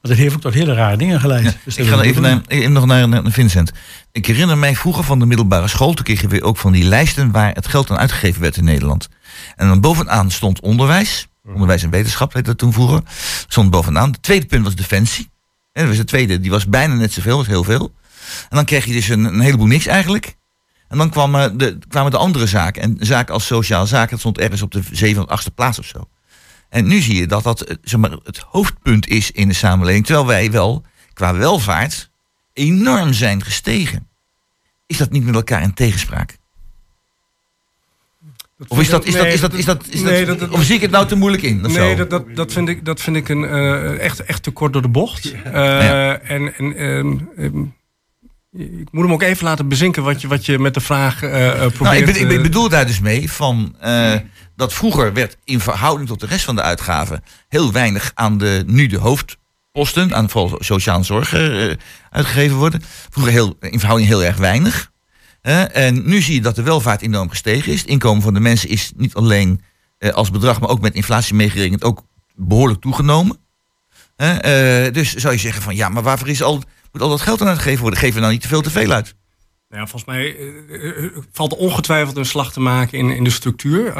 Speaker 10: Maar dat heeft ook tot hele rare dingen geleid. Dus
Speaker 7: Ik ga even, naar, even nog naar, naar Vincent. Ik herinner mij vroeger van de middelbare school, toen kreeg je weer ook van die lijsten waar het geld aan uitgegeven werd in Nederland. En dan bovenaan stond onderwijs. Onderwijs en wetenschap heette dat toen vroeger. Stond bovenaan. Het tweede punt was defensie. En dat was de tweede, die was bijna net zoveel, was heel veel. En dan kreeg je dus een, een heleboel niks eigenlijk. En dan kwamen de, kwamen de andere zaken. En zaken als sociale zaken, dat stond ergens op de zevende of achtste plaats of zo. En nu zie je dat dat eh, zeg maar, het hoofdpunt is in de samenleving. Terwijl wij wel qua welvaart enorm zijn gestegen. Is dat niet met elkaar in tegenspraak? Of is dat, is dat, is dat, is dat, is dat,
Speaker 8: Nee, dat- dat-
Speaker 7: of zie ik het nou te moeilijk in?
Speaker 8: Nee, dat, dat, dat vind ik, dat vind ik een, eh, echt, echt te kort door de bocht. Eh, En, en ehm, ehm, ik moet hem ook even laten bezinken wat je, wat je met de vraag eh, probeert.
Speaker 7: Nou, ik, ik
Speaker 8: eh,
Speaker 7: bedoel daar dus mee van dat vroeger werd in verhouding tot de rest van de uitgaven heel weinig aan de nu de hoofdposten, aan vooral sociale zorg uitgegeven worden. Vroeger heel, in verhouding heel erg weinig. En nu zie je dat de welvaart enorm gestegen is. Het inkomen van de mensen is niet alleen als bedrag, maar ook met inflatie meegerekend ook behoorlijk toegenomen. Dus zou je zeggen van ja, maar waarvoor is al, moet al dat geld aan uitgegeven worden? Geven we nou niet te veel te veel uit?
Speaker 8: Nou ja, volgens mij eh, valt er ongetwijfeld een slag te maken in, in de structuur.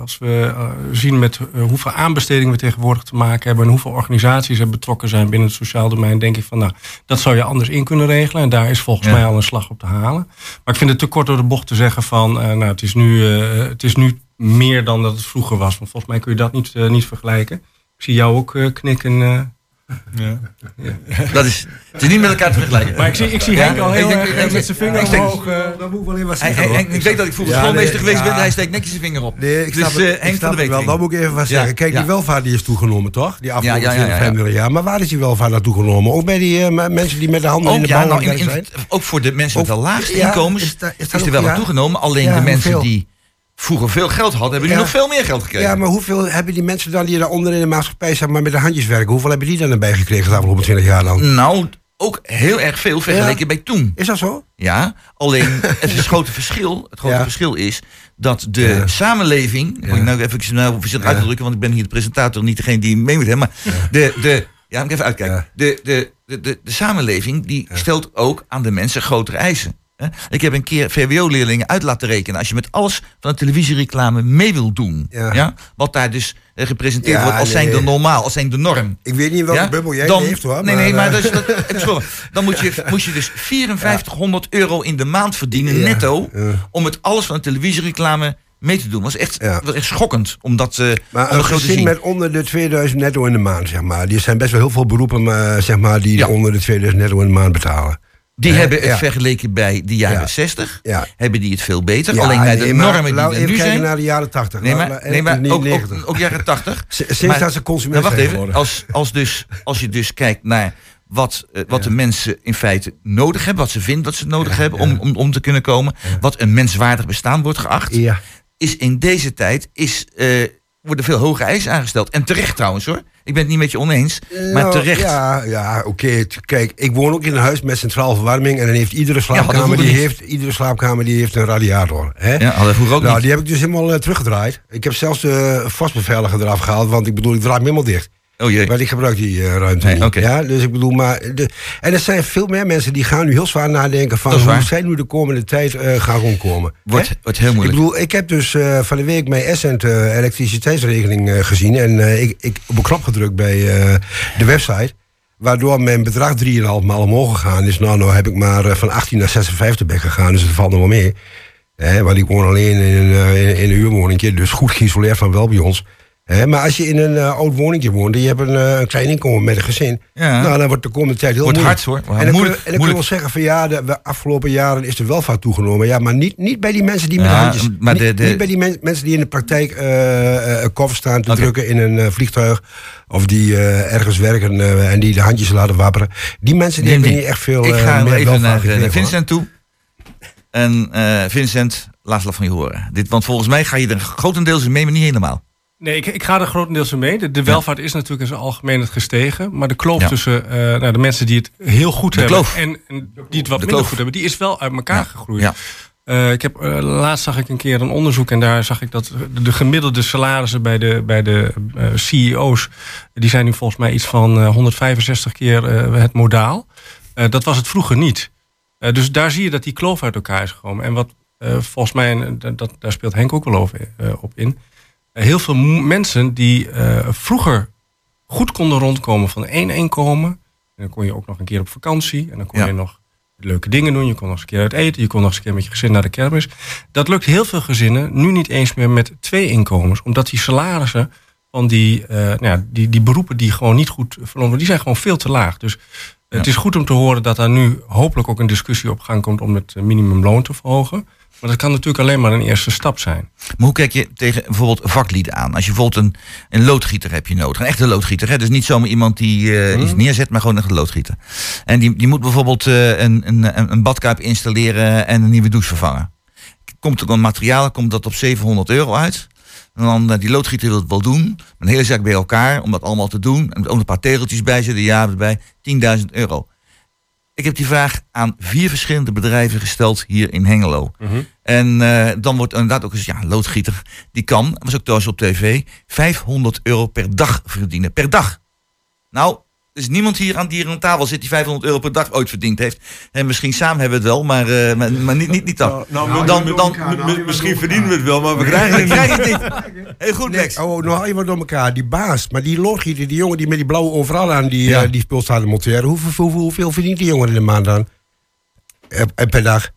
Speaker 8: Als we zien met hoeveel aanbestedingen we tegenwoordig te maken hebben en hoeveel organisaties er betrokken zijn binnen het sociaal domein, denk ik van nou, dat zou je anders in kunnen regelen. En daar is volgens
Speaker 7: Ja.
Speaker 8: mij al een slag op te halen. Maar ik vind het te kort door de bocht te zeggen van nou, het is, nu, het is nu meer dan dat het vroeger was. Want volgens mij kun je dat niet, niet vergelijken. Ik zie jou ook eh, eh.
Speaker 7: Dat is, het is niet met elkaar te vergelijken.
Speaker 8: Maar ik zie, ik zie
Speaker 7: Ja?
Speaker 8: Henk al heel erg eh, met zijn vinger omhoog. eh,
Speaker 9: Dat moet ik wel even wat zeggen.
Speaker 7: ik weet dat ik vroeger
Speaker 9: Ja,
Speaker 7: schoolmeester
Speaker 9: nee,
Speaker 7: geweest ben.
Speaker 9: ja.
Speaker 7: Hij steekt netjes zijn vinger op.
Speaker 9: Nee, ik snap,
Speaker 7: dus
Speaker 9: het,
Speaker 7: eh,
Speaker 9: ik
Speaker 7: Henk
Speaker 9: snap
Speaker 7: van de
Speaker 9: wel.
Speaker 7: Week.
Speaker 9: Dat moet ik even wat
Speaker 7: Ja,
Speaker 9: zeggen. Kijk,
Speaker 7: ja.
Speaker 9: die welvaart die is toegenomen, toch? Die afgelopen
Speaker 7: Ja, ja, ja,
Speaker 9: 20,
Speaker 7: ja, ja.
Speaker 9: 25 jaar. Maar waar is die welvaart naartoe genomen? Ook bij die eh, mensen die met de handen in de
Speaker 7: ja, nou, in, in-
Speaker 9: werk zijn?
Speaker 7: ook voor de mensen met de laagste
Speaker 9: ja,
Speaker 7: inkomens
Speaker 9: is
Speaker 7: is,
Speaker 9: dat- is dat
Speaker 7: er
Speaker 9: ook-
Speaker 7: wel wat
Speaker 9: ja?
Speaker 7: toegenomen. Alleen
Speaker 9: Ja,
Speaker 7: de mensen die vroeger veel geld hadden, hebben nu
Speaker 9: Ja.
Speaker 7: nog veel meer geld gekregen.
Speaker 9: Ja, maar hoeveel hebben die mensen dan die daaronder in de maatschappij zeg maar, met de handjes werken? Hoeveel hebben die dan erbij gekregen de afgelopen 20 jaar dan?
Speaker 7: Nou, ook heel erg veel vergeleken
Speaker 9: Ja.
Speaker 7: bij toen.
Speaker 9: Is dat zo?
Speaker 7: Ja, alleen het is grote verschil. Het grote
Speaker 9: Ja.
Speaker 7: verschil is dat de
Speaker 9: Ja.
Speaker 7: samenleving. Moet ik nou even nou, voorzichtig
Speaker 9: Ja.
Speaker 7: uit te drukken, want ik ben hier de presentator, niet degene die mee moet hebben. Maar de, de, ja, moet ik even uitkijken. De, de, de, de samenleving die stelt ook aan de mensen grotere eisen. Ik heb een keer VWO-leerlingen uit laten rekenen. Als je met alles van de televisiereclame mee wil doen.
Speaker 9: Ja.
Speaker 7: Ja. wat daar dus eh, gepresenteerd
Speaker 9: Ja,
Speaker 7: wordt als
Speaker 9: nee.
Speaker 7: zijn de normaal, als zijn de norm.
Speaker 9: Ik weet niet welke
Speaker 7: Ja?
Speaker 9: bubbel jij
Speaker 7: dan,
Speaker 9: heeft hoor.
Speaker 7: Nee, nee, maar
Speaker 9: eh,
Speaker 7: dat schoon. dan moet je, moet je dus 5400 euro in de maand verdienen, netto, om met alles van de televisiereclame mee te doen. Dat was echt,
Speaker 9: Ja.
Speaker 7: was echt schokkend om dat, eh
Speaker 9: Maar
Speaker 7: om
Speaker 9: een gezin met onder de 2000 netto in de maand, zeg maar. Er zijn best wel heel veel beroepen maar, zeg maar, die
Speaker 7: Ja.
Speaker 9: onder de 2000 netto in de maand betalen.
Speaker 7: Die hebben het
Speaker 9: ja.
Speaker 7: vergeleken bij de jaren
Speaker 9: Ja.
Speaker 7: 60,
Speaker 9: Ja.
Speaker 7: hebben die het veel beter. Alleen bij de
Speaker 9: nee,
Speaker 7: normen die er nu zijn.
Speaker 9: naar de jaren 80.
Speaker 7: Nee, maar, nee, maar ook, ook,
Speaker 9: 90.
Speaker 7: ook jaren 80.
Speaker 9: S- Sinds
Speaker 7: Maar-
Speaker 9: dat ze consument
Speaker 7: Nou, wacht even. Als, als, dus, als je dus kijkt naar wat, eh, wat de mensen in feite nodig hebben, wat ze vinden dat ze nodig hebben om, om, om te kunnen komen, wat een menswaardig bestaan wordt geacht, is in deze tijd is, eh, worden veel hoge eisen aangesteld. En terecht trouwens hoor. Ik ben het niet met je oneens, maar
Speaker 9: Nou,
Speaker 7: terecht.
Speaker 9: Ja, ja oké. Kijk, ik woon ook in een huis met centraal verwarming. En dan heeft iedere
Speaker 7: dat
Speaker 9: slaapkamer, die heeft, iedere slaapkamer die heeft een radiator. Hè?
Speaker 7: Ja, we vroeger ook
Speaker 9: nou,
Speaker 7: niet.
Speaker 9: die heb ik dus helemaal eh, teruggedraaid. Ik heb zelfs de vastbeveiliger eraf gehaald. Want ik bedoel, ik draai hem helemaal dicht.
Speaker 7: Oh jee.
Speaker 9: Maar ik gebruik die eh, ruimte
Speaker 7: Nee,
Speaker 9: niet.
Speaker 7: oké.
Speaker 9: Ja, dus ik bedoel, maar... De, en er zijn veel meer mensen die gaan nu heel zwaar nadenken... van hoe zij nu de komende tijd eh, gaan rondkomen.
Speaker 7: Wordt, wordt heel
Speaker 9: Ik
Speaker 7: moeilijk.
Speaker 9: bedoel, ik heb dus eh, van de week mijn Essent elektriciteitsregeling gezien. En ik, ik op een knop gedrukt bij de website. Waardoor mijn bedrag 3,5 maal omhoog gegaan is. Nou, nou heb ik maar van 18 naar 56 ben gegaan. Dus het valt nog wel mee. Hè, want ik woon alleen in, een, in, in een huurwoningje. Dus goed geïsoleerd van wel bij ons. Maar als je in een eh, oud woningje woont en je hebt een, eh, een klein inkomen met een gezin.
Speaker 7: Ja.
Speaker 9: Nou, dan wordt de komende tijd heel
Speaker 7: Wordt
Speaker 9: moeilijk.
Speaker 7: hard, hoor.
Speaker 9: En dan,
Speaker 7: Moeilijk,
Speaker 9: kun, en dan kun je wel zeggen van ja, de, de afgelopen jaren is de welvaart toegenomen. Ja, maar niet, niet bij die mensen die met
Speaker 7: Ja,
Speaker 9: de handjes...
Speaker 7: maar
Speaker 9: niet,
Speaker 7: de- de-
Speaker 9: niet bij die men- mensen die in de praktijk eh, koffer staan te drukken in een vliegtuig. Of die ergens werken en die de handjes laten wapperen. Die mensen die hebben niet echt veel
Speaker 7: Ik ga
Speaker 9: meer
Speaker 7: even naar,
Speaker 9: hoor.
Speaker 7: Vincent toe. En Vincent, laat eens van je horen. Dit, want volgens mij ga je er grotendeels mee, maar niet helemaal.
Speaker 8: Nee, ik, ik ga er grotendeels mee. De, de welvaart is natuurlijk in zijn algemeenheid gestegen. Maar de kloof
Speaker 7: Ja.
Speaker 8: tussen eh, nou, de mensen die het heel goed
Speaker 7: De
Speaker 8: hebben...
Speaker 7: kloof.
Speaker 8: En, en die het wat
Speaker 7: De
Speaker 8: minder
Speaker 7: kloof.
Speaker 8: goed hebben... die is wel uit elkaar
Speaker 7: Ja.
Speaker 8: gegroeid.
Speaker 7: Ja.
Speaker 8: Eh, ik heb, eh, laatst zag ik een keer een onderzoek... en daar zag ik dat de, de gemiddelde salarissen bij de, bij de CEO's... die zijn nu volgens mij iets van eh, 165 keer het modaal. Dat was het vroeger niet. Dus daar zie je dat die kloof uit elkaar is gekomen. En wat volgens mij, dat, daar speelt Henk ook wel over, op in... Heel veel mensen die eh, vroeger goed konden rondkomen van één inkomen. En dan kon je ook nog een keer op vakantie. En dan kon
Speaker 7: Ja.
Speaker 8: je nog leuke dingen doen. Je kon nog eens een keer uit eten. Je kon nog eens een keer met je gezin naar de kermis. Dat lukt heel veel gezinnen nu niet eens meer met twee inkomens. Omdat die salarissen van die, eh, nou ja, die, die beroepen die gewoon niet goed verloren worden, die zijn gewoon veel te laag. Dus Het is goed om te horen dat daar nu hopelijk ook een discussie op gang komt om het minimumloon te verhogen. Maar dat kan natuurlijk alleen maar een eerste stap zijn.
Speaker 7: Maar hoe kijk je tegen bijvoorbeeld vaklieden aan? Als je bijvoorbeeld een, een loodgieter heb je nodig. Een echte loodgieter. Hè? Dus niet zomaar iemand die eh, iets neerzet, maar gewoon een loodgieter. En die, die moet bijvoorbeeld eh, een, een, een badkuip installeren en een nieuwe douche vervangen. Komt er een materiaal, komt dat op 700 euro uit. En dan eh, die loodgieter wil het wel doen. Een hele zaak bij elkaar om dat allemaal te doen. En ook een paar tegeltjes bij zitten. Ja, erbij. 10.000 euro. Ik heb die vraag aan vier verschillende bedrijven gesteld hier in Hengelo. En eh, dan wordt inderdaad ook eens, ja, een loodgieter, die kan, was ook trouwens op tv, 500 euro per dag verdienen. Per dag. Nou, is niemand hier aan die hier aan tafel zit die 500 euro per dag ooit verdiend heeft. En misschien samen hebben we het wel, maar, eh, maar, maar niet, niet, niet dan.
Speaker 11: Nou,
Speaker 7: dan, dan,
Speaker 11: misschien verdienen we het wel, maar we krijgen het niet.
Speaker 7: het. Heel goed,
Speaker 9: Nee,
Speaker 7: Lex.
Speaker 9: oh, nog even door elkaar. Die baas, maar die loodgieter, die jongen die met die blauwe overal aan die,
Speaker 7: Ja.
Speaker 9: eh, die spul staat te monteren. Hoeveel, hoeveel, hoeveel verdient die jongen in de maand dan? Eh, per dag.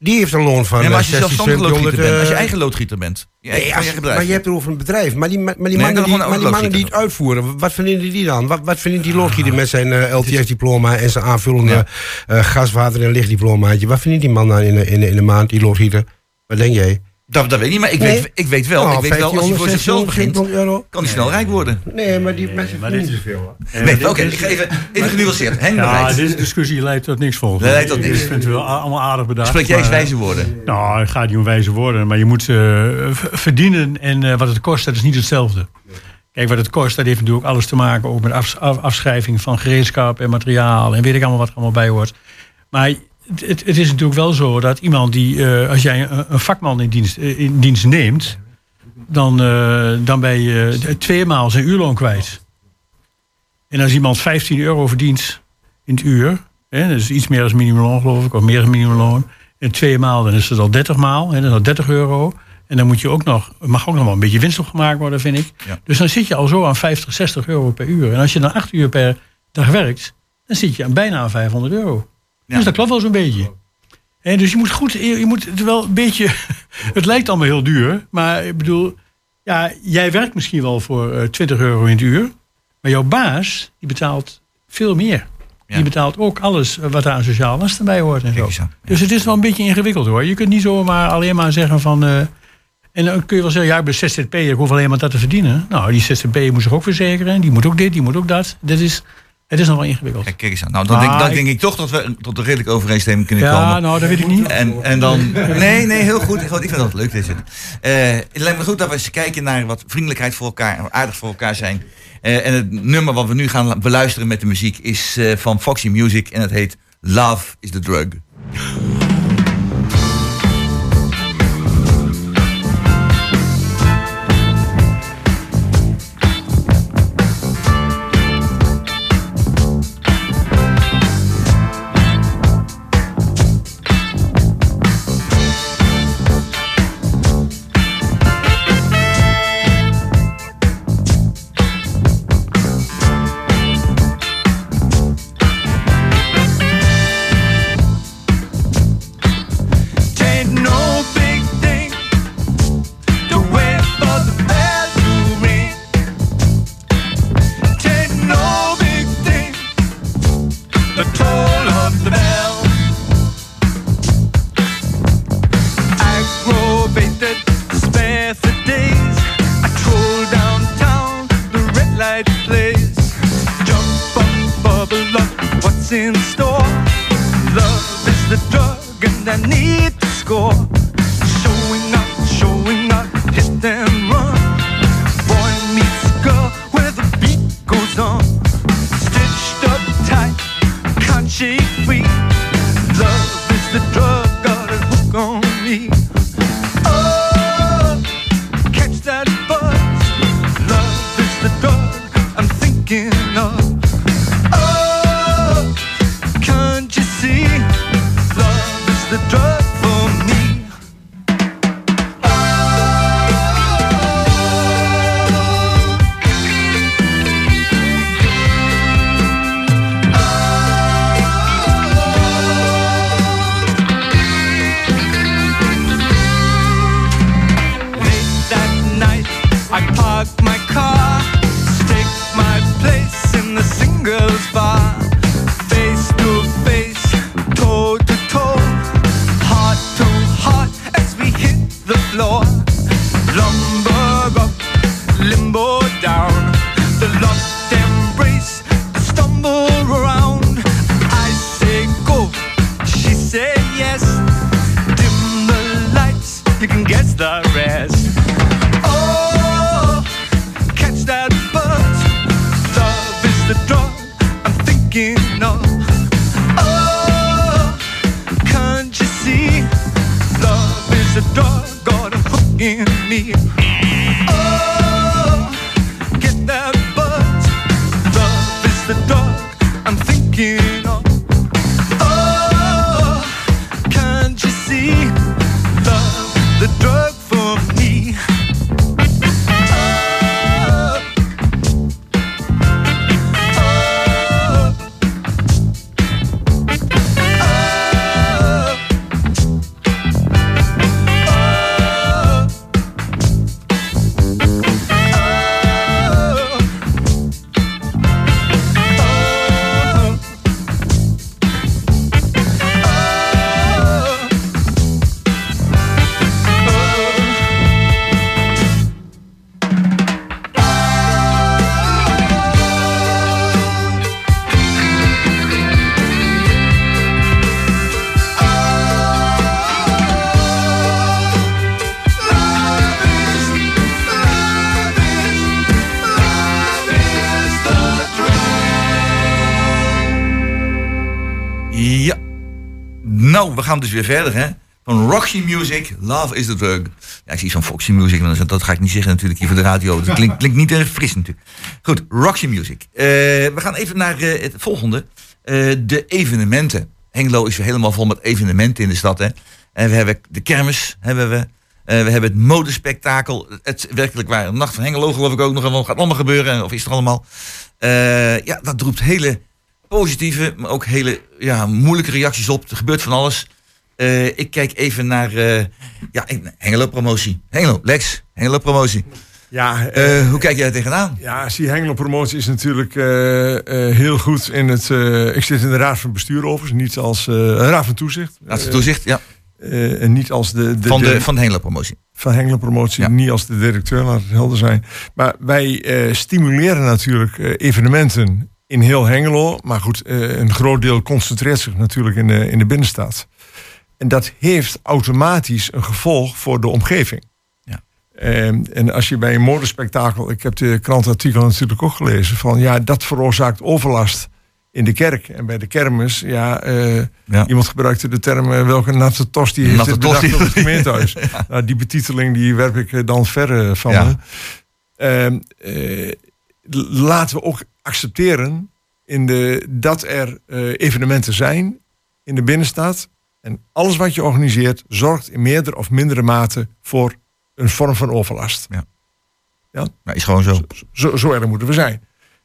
Speaker 9: Die heeft een loon van
Speaker 7: Nee, maar als
Speaker 9: eh,
Speaker 7: je
Speaker 9: 16,
Speaker 7: zelfstandig loodgieter
Speaker 9: 1700,
Speaker 7: bent, als je
Speaker 9: eh,
Speaker 7: eigen loodgieter bent. Je
Speaker 9: Nee,
Speaker 7: je
Speaker 9: als-
Speaker 7: bedrijf.
Speaker 9: maar je hebt het over een bedrijf. Maar die, maar die
Speaker 7: Nee,
Speaker 9: mannen, die,
Speaker 7: gewoon een
Speaker 9: maar die, mannen die het uitvoeren, wat verdienen die dan? Wat, wat verdient die loodgieter met zijn eh, LTS-diploma en zijn aanvullende eh, gaswater- en lichtdiplomaatje? Wat verdient die man dan in, in, in de maand, die loodgieter? Wat denk jij?
Speaker 7: Dat, dat weet ik niet, maar ik,
Speaker 9: Nee.
Speaker 7: weet, ik weet wel,
Speaker 9: Nou,
Speaker 7: ik weet wel als hij voor
Speaker 9: 1500,
Speaker 7: zichzelf begint,
Speaker 9: 1600 euro.
Speaker 7: kan hij snel rijk worden.
Speaker 9: Nee, maar die mensen
Speaker 10: maar
Speaker 9: verdienen
Speaker 10: dit-
Speaker 9: te veel. hoor.
Speaker 7: Nee, oké, ik ga even, even genuanceerd. Henk
Speaker 10: Ja,
Speaker 7: bereid.
Speaker 10: deze discussie leidt tot niks volgens
Speaker 7: Nee,
Speaker 10: mij.
Speaker 7: leidt tot niks.
Speaker 10: Ik vind het wel allemaal aardig bedacht.
Speaker 7: Spreek jij eens wijze woorden.
Speaker 10: Nou, het gaat niet om wijze woorden. Maar je moet v- verdienen en eh, wat het kost, dat is niet hetzelfde. Kijk, wat het kost, dat heeft natuurlijk alles te maken ook met afs- af- afschrijving van gereedschap en materiaal. En weet ik allemaal wat er allemaal bij hoort. Maar het, is natuurlijk wel zo dat iemand die, eh, als jij een, een vakman in dienst, eh, in dienst neemt, dan, eh, dan ben je tweemaal zijn uurloon kwijt. En als iemand 15 euro verdient in het uur, hè, dat is iets meer dan minimumloon geloof ik, of meer dan minimumloon. En twee maal, dan is het al 30 maal, hè, dan is dat 30 euro. En dan moet je ook nog, mag ook nog wel een beetje winst opgemaakt worden, vind ik.
Speaker 7: Ja.
Speaker 10: Dus dan zit je al zo aan 50, 60 euro per uur. En als je dan 8 uur per dag werkt, dan zit je aan bijna aan 500 euro.
Speaker 7: Ja.
Speaker 10: Dus dat klopt wel zo'n beetje. En dus je moet goed, je moet het wel een beetje. Het lijkt allemaal heel duur, maar ik bedoel, ja, jij werkt misschien wel voor eh, 20 euro in het uur, maar jouw baas die betaalt veel meer.
Speaker 7: Ja.
Speaker 10: Die betaalt ook alles wat daar aan sociaal lasten bij hoort en zo. Dus het is wel een beetje ingewikkeld hoor. Je kunt niet zomaar alleen maar zeggen van. eh, en dan kun je wel zeggen, ja, ik ben ZZP'er, ik hoef alleen maar dat te verdienen. Nou, die ZZP'er moet zich ook verzekeren, die moet ook dit, die moet ook dat. Dit is, het is nog wel ingewikkeld.
Speaker 7: Kijk, kijk eens aan. Nou, dan, denk, dan
Speaker 10: ik-
Speaker 7: denk ik toch dat we tot een redelijke overeenstemming kunnen
Speaker 10: ja,
Speaker 7: komen.
Speaker 10: nou, dat weet ik niet.
Speaker 7: En, en dan. Nee, nee, heel goed. Ik vind dat leuk, deze. Eh het lijkt me goed dat we eens kijken naar wat vriendelijkheid voor elkaar, en aardig voor elkaar zijn. Eh, en het nummer wat we nu gaan beluisteren met de muziek is eh, van Foxy Music en het heet Love is the Drug. Gaan dus weer verder, hè. Van Roxy Music, Love is the Drug. Ja, ik zie zo'n Foxy Music, maar dat, ga ik niet zeggen natuurlijk hier voor de radio. Dat klinkt, klinkt niet erg fris natuurlijk. Goed, Roxy Music. Eh, we gaan even naar eh, het volgende. Eh, de evenementen. Hengelo is weer helemaal vol met evenementen in de stad, hè. En we hebben de kermis, hebben we. We hebben het modespektakel. Het werkelijk waar. Nacht van Hengelo geloof ik ook nog. Wat gaat allemaal gebeuren? Of is er allemaal? Ja, dat roept hele positieve, maar ook hele ja, moeilijke reacties op. Er gebeurt van alles. Eh, ik kijk even naar uh, ja, Hengelo-promotie. Hengelo, Lex, Hengelo-promotie.
Speaker 11: Ja,
Speaker 7: uh, hoe kijk jij tegenaan?
Speaker 11: Ja, zie Hengelo Promotie is natuurlijk heel goed in het... ik zit in de Raad van Bestuur overigens, niet als Raad van Toezicht.
Speaker 7: Raad van Toezicht, ja.
Speaker 11: en niet als de... de
Speaker 7: van de, van de Hengelo-promotie.
Speaker 11: Van Hengelo-promotie, ja. niet als de directeur, laat het helder zijn. Maar wij stimuleren natuurlijk evenementen in heel Hengelo. Maar goed, een groot deel concentreert zich natuurlijk in de, in de binnenstad. En dat heeft automatisch een gevolg voor de omgeving.
Speaker 7: Ja.
Speaker 11: En, en als je bij een modespektakel, ik heb de krantartikel natuurlijk ook gelezen, van ja, dat veroorzaakt overlast in de kerk. En bij de kermis, ja, uh, ja. iemand gebruikte de term uh, welke natte tos die heeft het bedacht op het gemeentehuis. ja. nou, die betiteling die werp ik dan verre van ja. me. Uh, laten we ook accepteren in de, dat er evenementen zijn in de binnenstad en alles wat je organiseert zorgt in meerdere of mindere mate voor een vorm van overlast.
Speaker 7: Ja.
Speaker 11: Ja?
Speaker 7: Maar is gewoon zo.
Speaker 11: Zo, zo, zo erg moeten we zijn.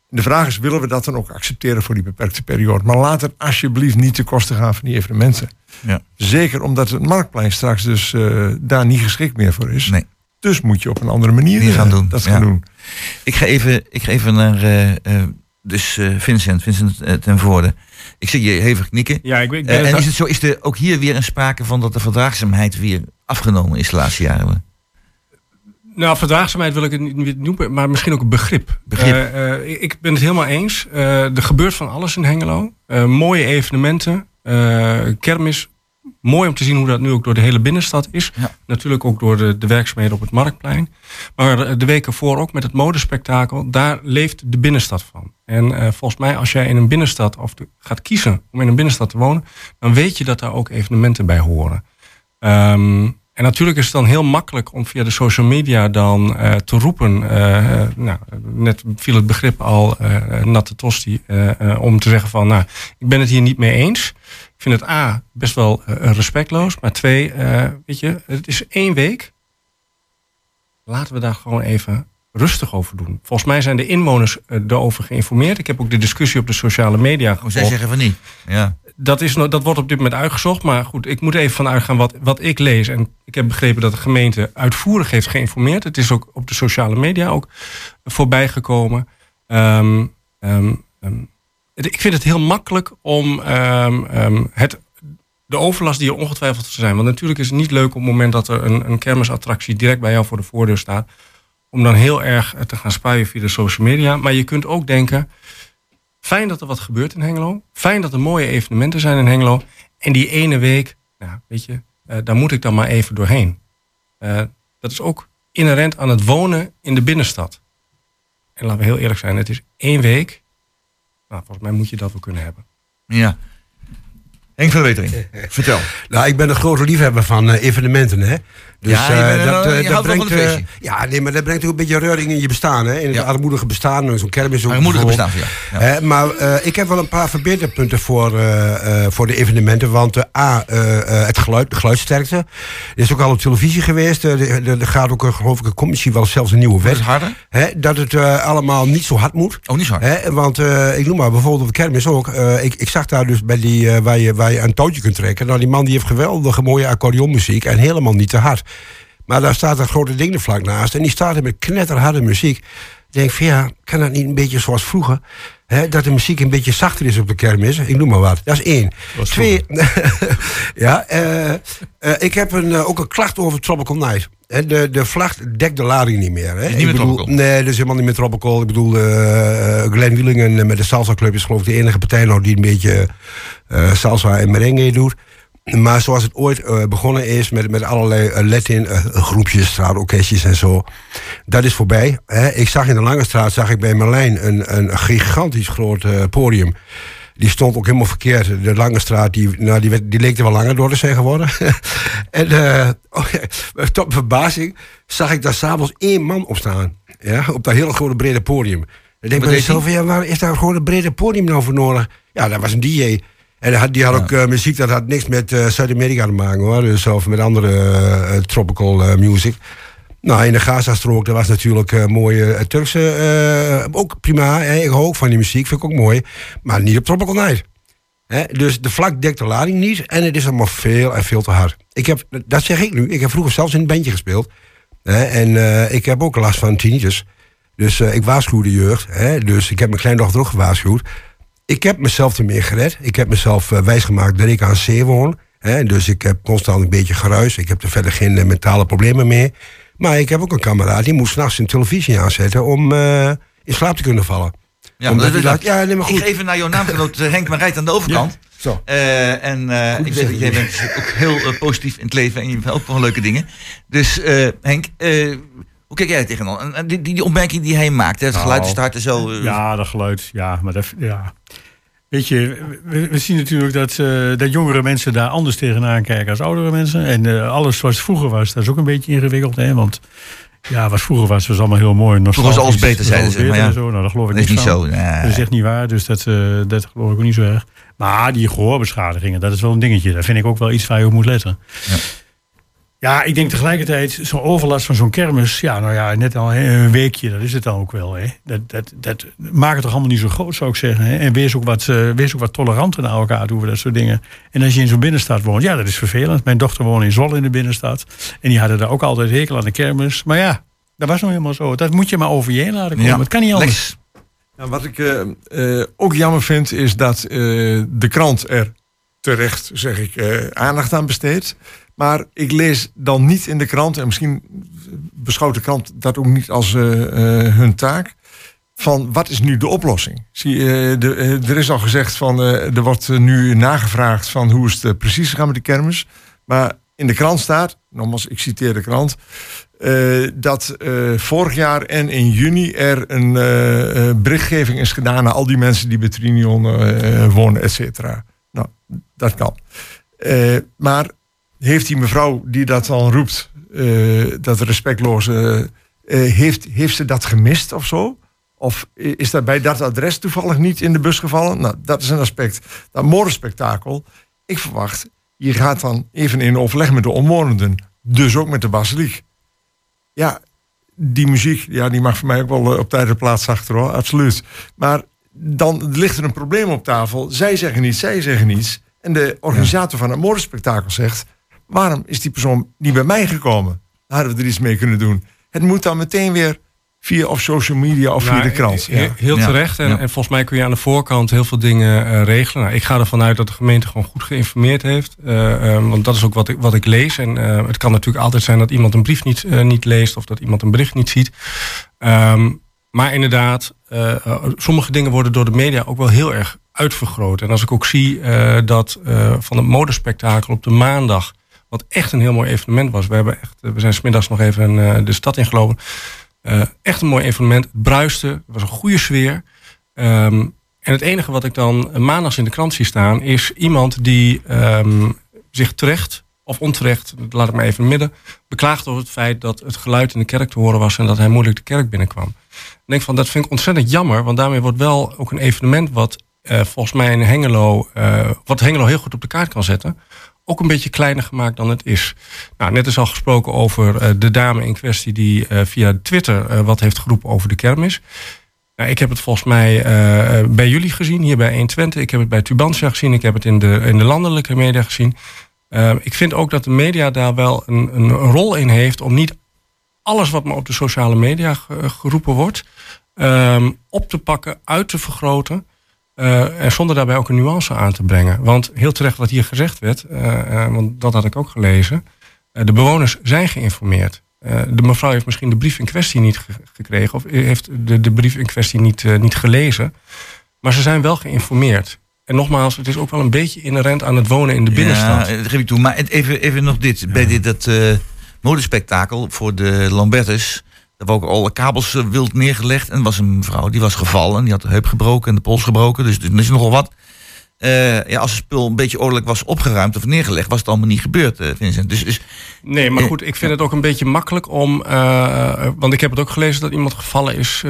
Speaker 11: En de vraag is, willen we dat dan ook accepteren voor die beperkte periode? Maar laat het alsjeblieft niet ten koste gaan van die evenementen.
Speaker 7: Ja.
Speaker 11: Zeker omdat het marktplein straks dus uh, daar niet geschikt meer voor is.
Speaker 7: Nee.
Speaker 11: Dus moet je op een andere manier
Speaker 7: gaan doen.
Speaker 11: dat
Speaker 7: ja.
Speaker 11: gaan doen.
Speaker 7: Ik ga even, ik ga even naar uh, uh, dus, Vincent, Vincent ten Voorde. Ik zie je hevig knikken.
Speaker 8: Ja, ik weet,
Speaker 7: uh, en is het zo, is er ook hier weer een sprake van dat de verdraagzaamheid weer afgenomen is de laatste jaren?
Speaker 8: Nou, verdraagzaamheid wil ik het niet noemen, maar misschien ook een begrip.
Speaker 7: begrip.
Speaker 8: Ik ben het helemaal eens. er gebeurt van alles in Hengelo. mooie evenementen, kermis. Mooi om te zien hoe dat nu ook door de hele binnenstad is.
Speaker 7: Ja.
Speaker 8: Natuurlijk ook door de, de werkzaamheden op het Marktplein. Maar de weken voor ook met het modespektakel. Daar leeft de binnenstad van. En uh, volgens mij als jij in een binnenstad of de, gaat kiezen om in een binnenstad te wonen, dan weet je dat daar ook evenementen bij horen. Um, en natuurlijk is het dan heel makkelijk om via de social media dan uh, te roepen. Uh, nou, net viel het begrip al natte tosti. om te zeggen van, nou, ik ben het hier niet mee eens. Ik vind het A, best wel respectloos. Maar twee, weet je, het is één week. Laten we daar gewoon even rustig over doen. Volgens mij zijn de inwoners erover geïnformeerd. Ik heb ook de discussie op de sociale media gevolgd.
Speaker 7: Zij zeggen van niet. Ja.
Speaker 8: Dat, is, dat wordt op dit moment uitgezocht. Maar goed, ik moet even vanuit gaan wat, wat ik lees. En ik heb begrepen dat de gemeente uitvoerig heeft geïnformeerd. Het is ook op de sociale media ook voorbij gekomen. Um, um, um, ik vind het heel makkelijk om het, de overlast die er ongetwijfeld te zijn. Want natuurlijk is het niet leuk op het moment dat er een, een kermisattractie direct bij jou voor de voordeur staat om dan heel erg te gaan spuien via de social media. Maar je kunt ook denken, fijn dat er wat gebeurt in Hengelo. Fijn dat er mooie evenementen zijn in Hengelo. En die ene week, nou, weet je, uh, daar moet ik dan maar even doorheen. Uh, dat is ook inherent aan het wonen in de binnenstad. En laten we heel eerlijk zijn, het is één week. Nou, volgens mij moet je dat wel kunnen hebben.
Speaker 7: Ja. Henk van Wetering, vertel.
Speaker 9: Nou, ik ben een grote liefhebber van eh, evenementen, hè. Dus,
Speaker 7: Ja,
Speaker 9: eh,
Speaker 7: een-
Speaker 9: dat, eh, dat brengt,
Speaker 7: een
Speaker 9: eh, ja, nee, maar dat brengt ook een beetje reuring in je bestaan, hè. In het armoedige bestaan, zo'n kermis ook
Speaker 7: Armoedige bestaan, ja.
Speaker 9: Maar ik heb wel een paar verbeterpunten voor, voor de evenementen. Want A, het geluid, de geluidsterkte. Er is ook al op televisie geweest. Er gaat ook, eh, geloof ik, een commissie wel zelfs een nieuwe wet.
Speaker 7: harder?
Speaker 9: Hè, dat het allemaal niet zo hard moet.
Speaker 7: Oh, niet zo hard.
Speaker 9: Hè, want ik noem maar bijvoorbeeld op de kermis ook. ik, ik zag daar dus bij die, waar, je, waar je een touwtje kunt trekken. Nou, die man die heeft geweldige mooie accordeonmuziek. En helemaal niet te hard. Maar daar staat een grote ding er vlak naast. En die staat er met knetterharde muziek. Ik denk van ja, kan dat niet een beetje zoals vroeger? Hè, dat de muziek een beetje zachter is op de kermis. Ik noem maar wat. Dat is één. Twee. ja, eh, eh, ik heb een, eh, ook een klacht over Tropical Night. De, de vlag dekt de lading niet meer. Hè.
Speaker 7: niet meer Tropical?
Speaker 9: Nee, dat is helemaal niet meer Tropical. Ik bedoel, Glenn Wielingen met de Salsa Club is geloof ik de enige partij die een beetje salsa en merengue doet. Maar zoals het ooit eh, begonnen is met, met allerlei eh, Latin eh, groepjes, straatorkestjes en zo. Dat is voorbij. Hè. Ik zag in de Lange Straat, zag ik bij Merlijn een, een gigantisch groot podium. Die stond ook helemaal verkeerd. De Lange Straat, die, nou, die, werd- die leek er wel langer door te zijn geworden. en eh, oh tot verbazing zag ik daar s'avonds één man op staan. Ja, op dat hele grote brede podium. Dan denk ik bij mezelf, ja, waar is daar een grote brede podium nou voor nodig? Ja, dat was een DJ. En die had, ook eh, muziek, dat had niks met eh, Zuid-Amerika te maken hoor. Dus, of met andere eh, tropical music. Nou, in de Gaza-strook, dat was natuurlijk eh, mooie eh, Turkse. ook prima, hè. ik hou ook van die muziek, vind ik ook mooi. Maar niet op Tropical Night. Hè, dus de vlak dekt de lading niet en het is allemaal veel en veel te hard. Ik heb, dat zeg ik nu, ik heb vroeger zelfs in een bandje gespeeld. Hè, en ik heb ook last van tinnitus. Dus ik waarschuw de jeugd. Hè, dus ik heb mijn kleindochter ook gewaarschuwd. Ik heb mezelf ermee gered. Ik heb mezelf eh, wijsgemaakt dat ik aan zee woon. Hè, dus ik heb constant een beetje geruis. Ik heb er verder geen eh, mentale problemen mee. Maar ik heb ook een kameraad die moest s'nachts zijn televisie aanzetten om eh, in slaap te kunnen vallen.
Speaker 7: Ja,
Speaker 9: Omdat
Speaker 7: dat-
Speaker 9: dacht, ja, nee, maar
Speaker 7: Ik
Speaker 9: goed.
Speaker 7: geef even naar jouw naamgenoot Henk Marijt aan de overkant.
Speaker 9: Zo.
Speaker 7: Eh, en eh, ik weet dat jij bent ook heel positief in het leven en je hebt ook wel leuke dingen. Dus eh, Henk, eh, hoe kijk jij er tegenaan? En, en die, die, die opmerking die hij maakt, hè, het
Speaker 10: Nou,
Speaker 7: geluid start en zo. eh,
Speaker 10: Ja, dat geluid. Ja, maar dat, ja. Weet je, we, we zien natuurlijk dat, eh, dat jongere mensen daar anders tegenaan kijken als oudere mensen. En eh, alles zoals het vroeger was, dat is ook een beetje ingewikkeld. Hè? Want ja, wat vroeger was, was allemaal heel mooi.
Speaker 7: Vroeger was alles beter, zeiden
Speaker 10: was
Speaker 7: ze,
Speaker 10: alles
Speaker 7: maar ja.
Speaker 10: en zo. Nou, dat geloof ik
Speaker 7: Dat is
Speaker 10: niet
Speaker 7: zo, nee.
Speaker 10: Dat is echt niet waar, dus dat, eh, dat geloof ik ook niet zo erg. Maar die gehoorbeschadigingen, dat is wel een dingetje. Daar vind ik ook wel iets waar je op moet letten. Ja, ik denk tegelijkertijd, zo'n overlast van zo'n kermis, ja, nou ja, net al een weekje, dat is het dan ook wel. Hè. Dat, dat, dat maakt het toch allemaal niet zo groot, zou ik zeggen. Hè. En wees ook, wat, eh, wees ook wat toleranter naar elkaar toe, dat soort dingen. En als je in zo'n binnenstad woont, ja, dat is vervelend. Mijn dochter woonde in Zwolle in de binnenstad. En die hadden daar ook altijd hekel aan de kermis. Maar ja, dat was nou helemaal zo. Dat moet je maar over je heen laten komen.
Speaker 11: Ja.
Speaker 10: Het kan niet anders.
Speaker 11: Ja, wat ik eh, eh, ook jammer vind, is dat de krant er terecht, zeg ik, aandacht aan besteedt. Maar ik lees dan niet in de krant, en misschien beschouwt de krant dat ook niet als eh, eh, hun taak, van wat is nu de oplossing? Zie, eh, er is al gezegd van, er wordt nu nagevraagd van hoe is het precies gegaan met de kermis. Maar in de krant staat, nogmaals, ik citeer de krant, dat vorig jaar en in juni er een berichtgeving is gedaan naar al die mensen die bij Trinion wonen, et cetera. Nou, dat kan. Maar heeft die mevrouw die dat dan roept, eh, dat respectloze, eh, heeft, heeft ze dat gemist of zo? Of is dat bij dat adres toevallig niet in de bus gevallen? Nou, dat is een aspect. Dat moordspektakel. Ik verwacht, je gaat dan even in overleg met de omwonenden. Dus ook met de basiliek. Ja, die muziek, ja, die mag voor mij ook wel eh, op tijd en plaats achter hoor, absoluut. Maar dan ligt er een probleem op tafel. Zij zeggen niets, zij zeggen niets. En de organisator van het moordspektakel zegt... waarom is die persoon niet bij mij gekomen? Hadden we er iets mee kunnen doen. Het moet dan meteen weer via of social media of via de krant.
Speaker 8: he- Heel
Speaker 11: Ja.
Speaker 8: terecht. En, en volgens mij kun je aan de voorkant heel veel dingen eh, regelen. Nou, ik ga ervan uit dat de gemeente gewoon goed geïnformeerd heeft. Eh, eh, want dat is ook wat ik, wat ik lees. En eh, het kan natuurlijk altijd zijn dat iemand een brief niet, niet leest of dat iemand een bericht niet ziet. Ehm, maar inderdaad, sommige dingen worden door de media ook wel heel erg uitvergroot. En als ik ook zie dat van het modespektakel op de maandag Wat echt een heel mooi evenement was. We, hebben echt, we zijn smiddags nog even eh, de stad ingelopen. Uh, echt een mooi evenement. Het bruiste. Het was een goede sfeer. Ehm, en het enige wat ik dan maandags in de krant zie staan... is iemand die ehm, zich terecht of onterecht, laat ik maar even midden... beklaagt over het feit dat het geluid in de kerk te horen was... en dat hij moeilijk de kerk binnenkwam. Ik denk van, dat vind ik ontzettend jammer... want daarmee wordt wel ook een evenement wat volgens mij in Hengelo... Wat Hengelo heel goed op de kaart kan zetten ook een beetje kleiner gemaakt dan het is. Nou, net is al gesproken over uh, de dame in kwestie die uh, via Twitter uh, wat heeft geroepen over de kermis. Nou, ik heb het volgens mij bij jullie gezien, hier bij 120. Ik heb het bij Tubantia gezien. Ik heb het in de, in de landelijke media gezien. ik vind ook dat de media daar wel een, een rol in heeft om niet alles wat maar op de sociale media geroepen wordt, um, op te pakken, uit te vergroten. Uh, en zonder daarbij ook een nuance aan te brengen. Want heel terecht wat hier gezegd werd, uh, uh, want dat had ik ook gelezen. de bewoners zijn geïnformeerd. de mevrouw heeft misschien de brief in kwestie niet ge gekregen, of heeft de, de brief in kwestie niet, niet gelezen. Maar ze zijn wel geïnformeerd. En nogmaals, het is ook wel een beetje inherent aan het wonen in de binnenstad.
Speaker 7: Ja, dat geef ik toe. Maar even, even nog dit. Bij dit dat modespektakel voor de Lambertus er waren ook alle kabels uh, wild neergelegd. En er was een vrouw die was gevallen. Die had de heup gebroken en de pols gebroken. Dus er is nogal wat. Uh, ja, als het spul een beetje ordelijk was opgeruimd of neergelegd, was het allemaal niet gebeurd, uh, Vincent. Dus, dus,
Speaker 8: nee, maar goed, ik vind het ook een beetje makkelijk om. Uh, want ik heb het ook gelezen dat iemand gevallen is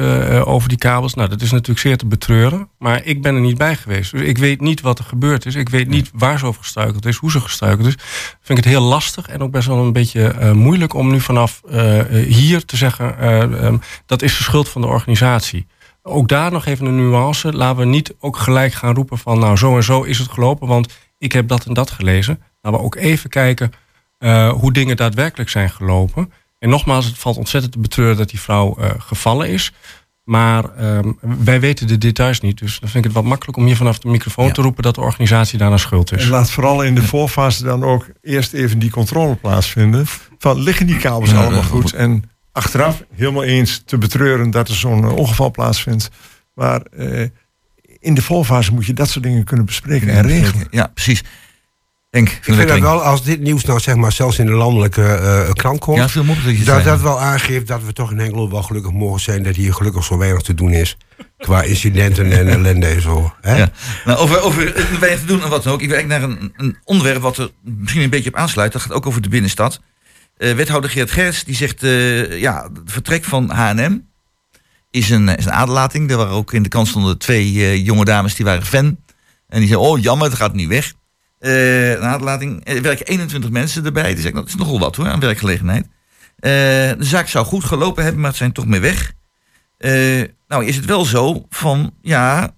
Speaker 8: over die kabels. Nou, dat is natuurlijk zeer te betreuren. Maar ik ben er niet bij geweest. Dus ik weet niet wat er gebeurd is. Ik weet niet waar ze over gestruikeld is, hoe ze gestruikeld is. Vind ik het heel lastig en ook best wel een beetje moeilijk om nu vanaf hier te zeggen: um, dat is de schuld van de organisatie ook daar nog even een nuance. Laten we niet ook gelijk gaan roepen van nou zo en zo is het gelopen, want ik heb dat en dat gelezen. Laten we ook even kijken uh, hoe dingen daadwerkelijk zijn gelopen. En nogmaals, het valt ontzettend te betreuren dat die vrouw uh, gevallen is. Maar uh, wij weten de details niet. Dus dan vind ik het wat makkelijk om hier vanaf de microfoon ja. te roepen dat de organisatie daar naar schuld is.
Speaker 11: En laat vooral in de voorfase dan ook eerst even die controle plaatsvinden. Van liggen die kabels ja, allemaal goed? En achteraf helemaal eens te betreuren dat er zo'n ongeval plaatsvindt. Maar uh, in de voorfase moet je dat soort dingen kunnen bespreken en regelen.
Speaker 7: Ja, precies. Denk,
Speaker 9: ik vind dat wel, als dit nieuws nou zeg maar zelfs in de landelijke uh, krant komt,
Speaker 7: ja, veel dat,
Speaker 9: dat, dat wel aangeeft dat we toch in Engeland wel gelukkig mogen zijn dat hier gelukkig zo weinig te doen is. Qua incidenten en ellende en zo. Hè?
Speaker 7: Ja. Nou, over, over weinig te doen en wat dan ook. Ik werk naar een, een onderwerp wat er misschien een beetje op aansluit. Dat gaat ook over de binnenstad. Uh, wethouder Geert Gers die zegt, uh, ja, het vertrek van H&M is een, is een aderlating. Er waren ook in de kant stonden twee uh, jonge dames die waren fan. En die zeiden, oh jammer, het gaat niet weg. een aderlating. Er werken 21 mensen erbij. Die zeggen, dat is nogal wat hoor, aan werkgelegenheid. de zaak zou goed gelopen hebben, maar het zijn toch meer weg. nou is het wel zo van, ja,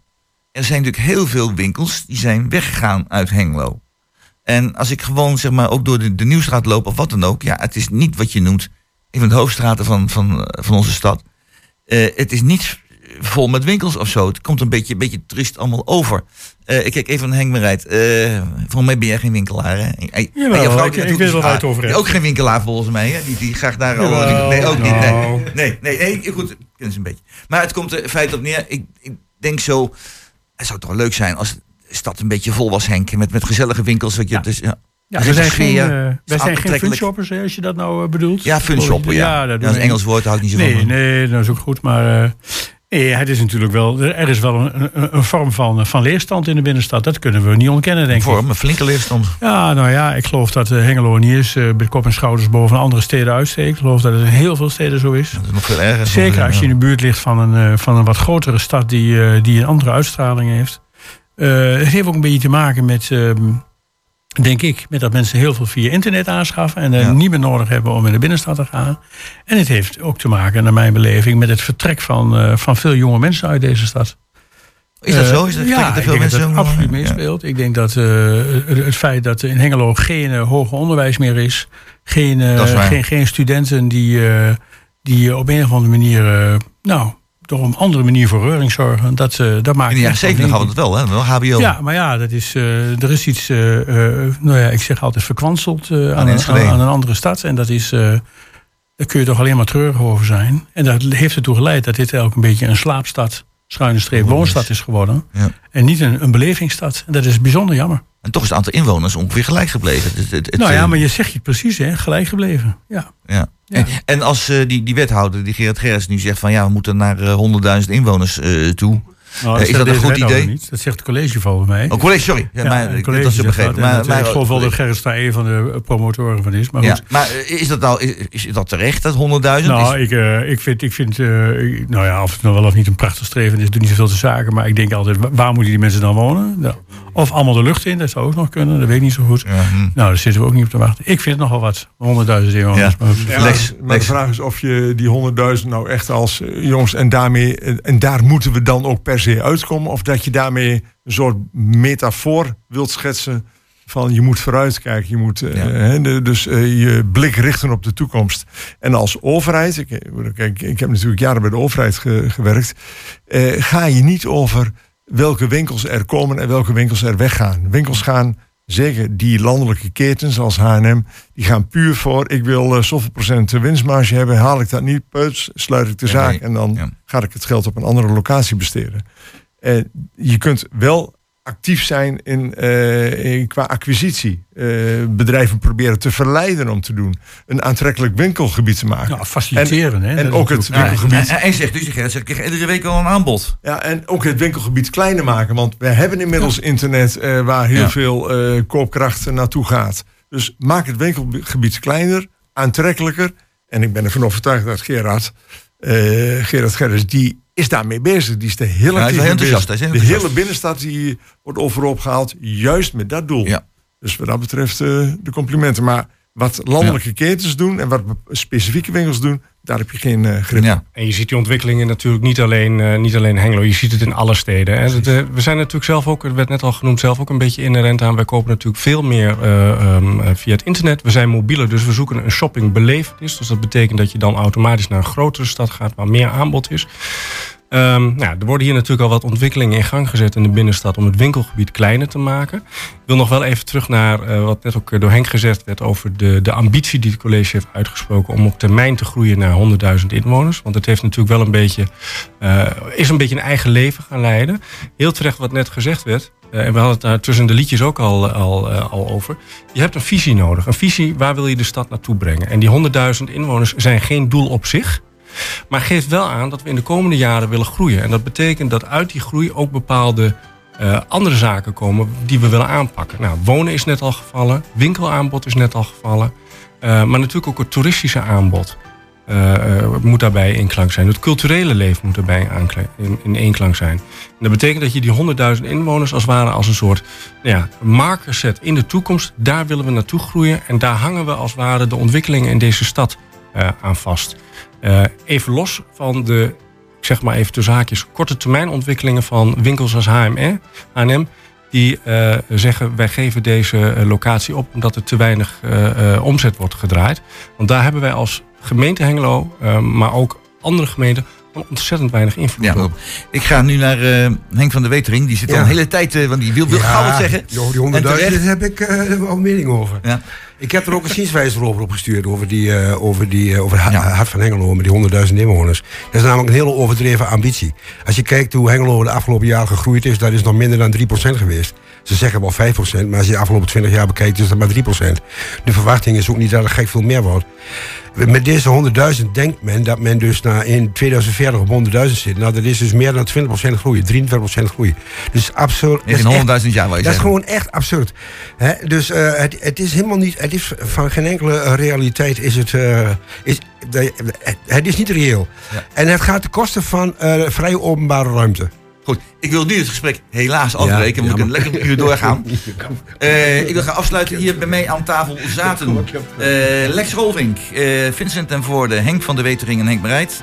Speaker 7: er zijn natuurlijk heel veel winkels die zijn weggegaan uit Hengelo. En als ik gewoon zeg maar ook door de, de Nieuwstraat loop of wat dan ook. Ja, het is niet wat je noemt een van de hoofdstraten van, van, van onze stad. Uh, het is niet vol met winkels of zo. Het komt een beetje, een beetje triest allemaal over. Uh, ik kijk even naar Henk Merijt. Uh, volgens mij ben jij geen winkelaar, hè?
Speaker 10: Jawel, vrouw, ik, ik weet wel waar het over hebt.
Speaker 7: Ook geen winkelaar volgens mij, hè? Die, die graag daar... Al, nee, ook niet. Nee, nee, nee, nee goed. Dat is een beetje. Maar het komt er feit op neer. Ik, ik denk zo... Het zou toch leuk zijn als stad een beetje vol was, Henk. Met, met gezellige winkels. Wat je,
Speaker 10: ja.
Speaker 7: Dus, ja.
Speaker 10: Ja, we zijn geen, uh, wij zijn geen funshoppers, als je dat nou uh, bedoelt.
Speaker 7: Ja, funshopper, ja. ja. dat,
Speaker 10: is
Speaker 7: een Engels woord, hou ik niet zo
Speaker 10: nee,
Speaker 7: van.
Speaker 10: Nee, dat is ook goed, maar... Uh, nee, het is natuurlijk wel, er is wel een, een, vorm van, van leerstand in de binnenstad. Dat kunnen we niet ontkennen, denk
Speaker 7: ik.
Speaker 10: Een
Speaker 7: vorm, een flinke leerstand.
Speaker 10: Ja, nou ja, ik geloof dat Hengelo niet is bij kop en schouders boven andere steden uitsteekt. Ik geloof dat het in heel veel steden zo is.
Speaker 7: Dat is nog veel erger.
Speaker 10: Zeker als je in de buurt ligt van een, van een wat grotere stad die, die een andere uitstraling heeft. Uh, het heeft ook een beetje te maken met, uh, denk ik, met dat mensen heel veel via internet aanschaffen en ja. niet meer nodig hebben om in de binnenstad te gaan. En het heeft ook te maken, naar mijn beleving, met het vertrek van, van veel jonge mensen uit deze stad.
Speaker 7: Is dat zo? Is dat
Speaker 10: ja,
Speaker 7: veel
Speaker 10: ik denk
Speaker 7: mensen
Speaker 10: dat het absoluut meespeelt. Ja. Ik denk dat het feit dat in Hengelo geen hoger onderwijs meer is, geen, geen, geen studenten die, die op een of andere manier, nou toch op een andere manier voor reuring zorgen. Dat, uh, dat maakt
Speaker 7: In de jaren 70 hadden we het wel, hè? Wel HBO.
Speaker 10: Ja, maar ja, dat is, uh, er is iets, uh, nou ja, ik zeg altijd verkwanseld aan,
Speaker 7: aan,
Speaker 10: een, aan, een andere stad. En dat is, daar kun je toch alleen maar treurig over zijn. En dat heeft ertoe geleid dat dit ook een beetje een slaapstad, schuine streep woonstad is geworden.
Speaker 7: Ja.
Speaker 10: En niet een, een belevingsstad. En dat is bijzonder jammer.
Speaker 7: En toch is het aantal inwoners ongeveer gelijk gebleven. Het- het- het,
Speaker 10: nou ja,
Speaker 7: eh,
Speaker 10: maar je zegt het precies, hè? Gelijk gebleven. Ja.
Speaker 7: Ja. En, en als eh, die, die wethouder, die Gerard Gerrits, nu zegt van ja, we moeten naar eh, 100.000 inwoners eh, toe.
Speaker 10: Nou,
Speaker 7: Eh, is dat een goed idee?
Speaker 10: Niet. Dat zegt het college volgens mij.
Speaker 7: Oh, college, sorry. Ja, maar,
Speaker 10: college
Speaker 7: dat is begrepen.
Speaker 10: dat.
Speaker 7: Maar-
Speaker 10: ik geloof wel dat
Speaker 7: college.
Speaker 10: Gerrit daar een van de eh, promotoren van is. Maar
Speaker 7: ja, maar eh, is dat nou is, is dat terecht, dat 100.000?
Speaker 10: Nou,
Speaker 7: Is-
Speaker 10: ik, eh, ik vind, ik vind eh, ik- nou ja, of het nou wel of niet een prachtig streven is, doet niet zoveel te zaken. Maar ik denk altijd, wa- waar moeten die mensen dan wonen? Nou, of allemaal de lucht in, dat zou ook nog kunnen, dat weet ik niet zo goed.
Speaker 7: hm.
Speaker 10: Nou, daar zitten we ook niet op te wachten. Ik vind het nogal wat, 100.000 inwoners.
Speaker 7: Ja.
Speaker 10: Maar goed.
Speaker 11: Ja, maar de vraag is of je die 100.000 nou echt als eh, jongens en daarmee eh, en daar moeten we dan ook per se uitkomen, of dat je daarmee een soort metafoor wilt schetsen van je moet vooruitkijken, je moet eh, de- dus je blik richten op de toekomst. En als overheid, ik, kijk, ik heb natuurlijk jaren bij de overheid ge- gewerkt, eh, ga je niet over welke winkels er komen en welke winkels er weggaan. Winkels gaan Zeker die landelijke ketens zoals H&M, die gaan puur voor... ik wil eh, zoveel procent winstmarge hebben, haal ik dat niet, peuts, sluit ik de zaak... en dan ga ik het geld op een andere locatie besteden. Eh, je kunt wel actief zijn in, eh, in qua acquisitie. Eh, bedrijven proberen te verleiden om te doen. Een aantrekkelijk winkelgebied te maken.
Speaker 10: Ja, faciliteren,
Speaker 11: En,
Speaker 10: hè,
Speaker 11: en ook het
Speaker 10: Ja,
Speaker 11: winkelgebied...
Speaker 7: En, en zegt dus, Gerrit, ik krijg iedere week al een aanbod.
Speaker 11: Ja, en ook het winkelgebied kleiner maken. Want we hebben inmiddels internet eh, waar heel
Speaker 7: Ja.
Speaker 11: veel eh, koopkracht naartoe gaat. Dus maak het winkelgebied kleiner, aantrekkelijker. En ik ben ervan overtuigd dat Gerard, eh Gerard Gerrits, die is daarmee bezig. Die is
Speaker 7: Ja,
Speaker 11: actief mee
Speaker 7: enthousiast,
Speaker 11: bezig. De hele binnenstad die wordt overhoop gehaald, juist met dat doel. Dus wat dat betreft eh, de complimenten. Maar wat landelijke ketens doen en wat specifieke winkels doen, daar heb je geen eh, grip op.
Speaker 8: En je ziet die ontwikkelingen natuurlijk niet alleen, eh, niet alleen in Hengelo, je ziet het in alle steden. Hè. Dat, eh, we zijn natuurlijk zelf ook, het werd net al genoemd, zelf ook een beetje inherent aan. Wij kopen natuurlijk veel meer eh, ehm, eh, via het internet. We zijn mobieler, dus we zoeken een shoppingbelevenis. Dus dat betekent dat je dan automatisch naar een grotere stad gaat waar meer aanbod is. Ehm, nou, er worden hier natuurlijk al wat ontwikkelingen in gang gezet in de binnenstad om het winkelgebied kleiner te maken. Ik wil nog wel even terug naar eh, wat net ook door Henk gezegd werd over de, de ambitie die het college heeft uitgesproken om op termijn te groeien naar 100.000 inwoners. Want het heeft natuurlijk wel een beetje, eh, is een beetje een eigen leven gaan leiden. Heel terecht wat net gezegd werd. eh, en we hadden het daar tussen de liedjes ook al, al, al over. Je hebt een visie nodig. Een visie, waar wil je de stad naartoe brengen? En die 100.000 inwoners zijn geen doel op zich. Maar geeft wel aan dat we in de komende jaren willen groeien. En dat betekent dat uit die groei ook bepaalde eh, andere zaken komen die we willen aanpakken. Nou, wonen is net al gevallen, winkelaanbod is net al gevallen. eh, maar natuurlijk ook het toeristische aanbod eh, moet daarbij in klank zijn. Het culturele leven moet daarbij in, in zijn. En dat betekent dat je die 100.000 inwoners als het ware als een soort nou ja, marker zet in de toekomst. Daar willen we naartoe groeien en daar hangen we als het ware de ontwikkelingen in deze stad aan vast. Eh, even los van de, zeg maar even tussen haakjes, korte termijn ontwikkelingen van winkels als H&M, H&M die eh, zeggen wij geven deze eh, locatie op omdat er te weinig eh, eh, omzet wordt gedraaid. Want daar hebben wij als gemeente Hengelo, eh, maar ook andere gemeenten, ontzettend weinig invloed
Speaker 7: Ja,
Speaker 8: op.
Speaker 7: ik ga nu naar eh, Henk van der Wetering. Die zit al een hele tijd, eh, want die wil, wil gauw wat zeggen.
Speaker 9: joh, die
Speaker 7: En
Speaker 9: 100.000
Speaker 7: terecht.
Speaker 9: daar heb ik eh, wel mening over.
Speaker 7: Ja.
Speaker 9: Ik heb er ook een zienswijze over opgestuurd, over, die, eh, over, die, over Ha- Hart van Hengelo, met die 100.000 inwoners. Dat is namelijk een hele overdreven ambitie. Als je kijkt hoe Hengelo de afgelopen jaren gegroeid is, dat is nog minder dan 3% geweest. Ze zeggen wel 5%, maar als je de afgelopen 20 jaar bekijkt, is dat maar 3%. De verwachting is ook niet dat er gek veel meer wordt. Met deze 100.000 denkt men dat men dus na in 2040 op 100.000 zit. Nou, dat is dus meer dan 20% groei, 23% groei. Dus absurd.
Speaker 7: In
Speaker 9: dat is
Speaker 7: 100.000 jaar,
Speaker 9: Dat is gewoon echt absurd. Dus eh, het, het is helemaal niet. Het is van geen enkele eh, realiteit is het. eh, is, het is niet reëel. En het gaat ten koste van vrije openbare ruimte.
Speaker 7: Goed, ik wil nu het gesprek helaas afbreken.
Speaker 9: Ja,
Speaker 7: ik een lekker een uur doorgaan. Eh, ik wil gaan afsluiten. Hier bij mij aan tafel zaten eh, Lex Rolvink, eh, Vincent ten Voorde, Henk van der Wetering en Henk Bereid.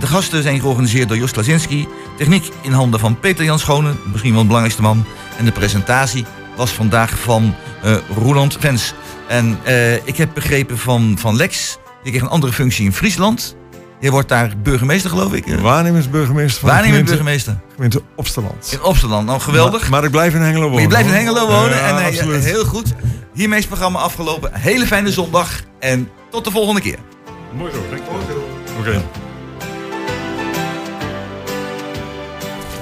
Speaker 7: De gasten zijn georganiseerd door Jos Lazinski. Techniek in handen van Peter Jan Schone, misschien wel de belangrijkste man. En de presentatie was vandaag van Roland Vens. En ik heb begrepen van, van Lex, die kreeg een andere functie in Friesland. Je wordt daar burgemeester, geloof ik.
Speaker 11: Waarnemersburgemeester van
Speaker 7: Waarnemend
Speaker 11: gemeente-
Speaker 7: burgemeester.
Speaker 11: Gemeente Opsteland.
Speaker 7: In Opsteland, nou geweldig.
Speaker 11: Maar, maar ik blijf in Hengelo wonen.
Speaker 7: Maar je blijft in. Hengelo wonen
Speaker 11: Ja,
Speaker 7: en eh,
Speaker 11: absoluut.
Speaker 7: heel goed. Hiermee is het programma afgelopen. Hele fijne zondag en tot de volgende keer.
Speaker 11: Mooi zo, dankjewel. Oké.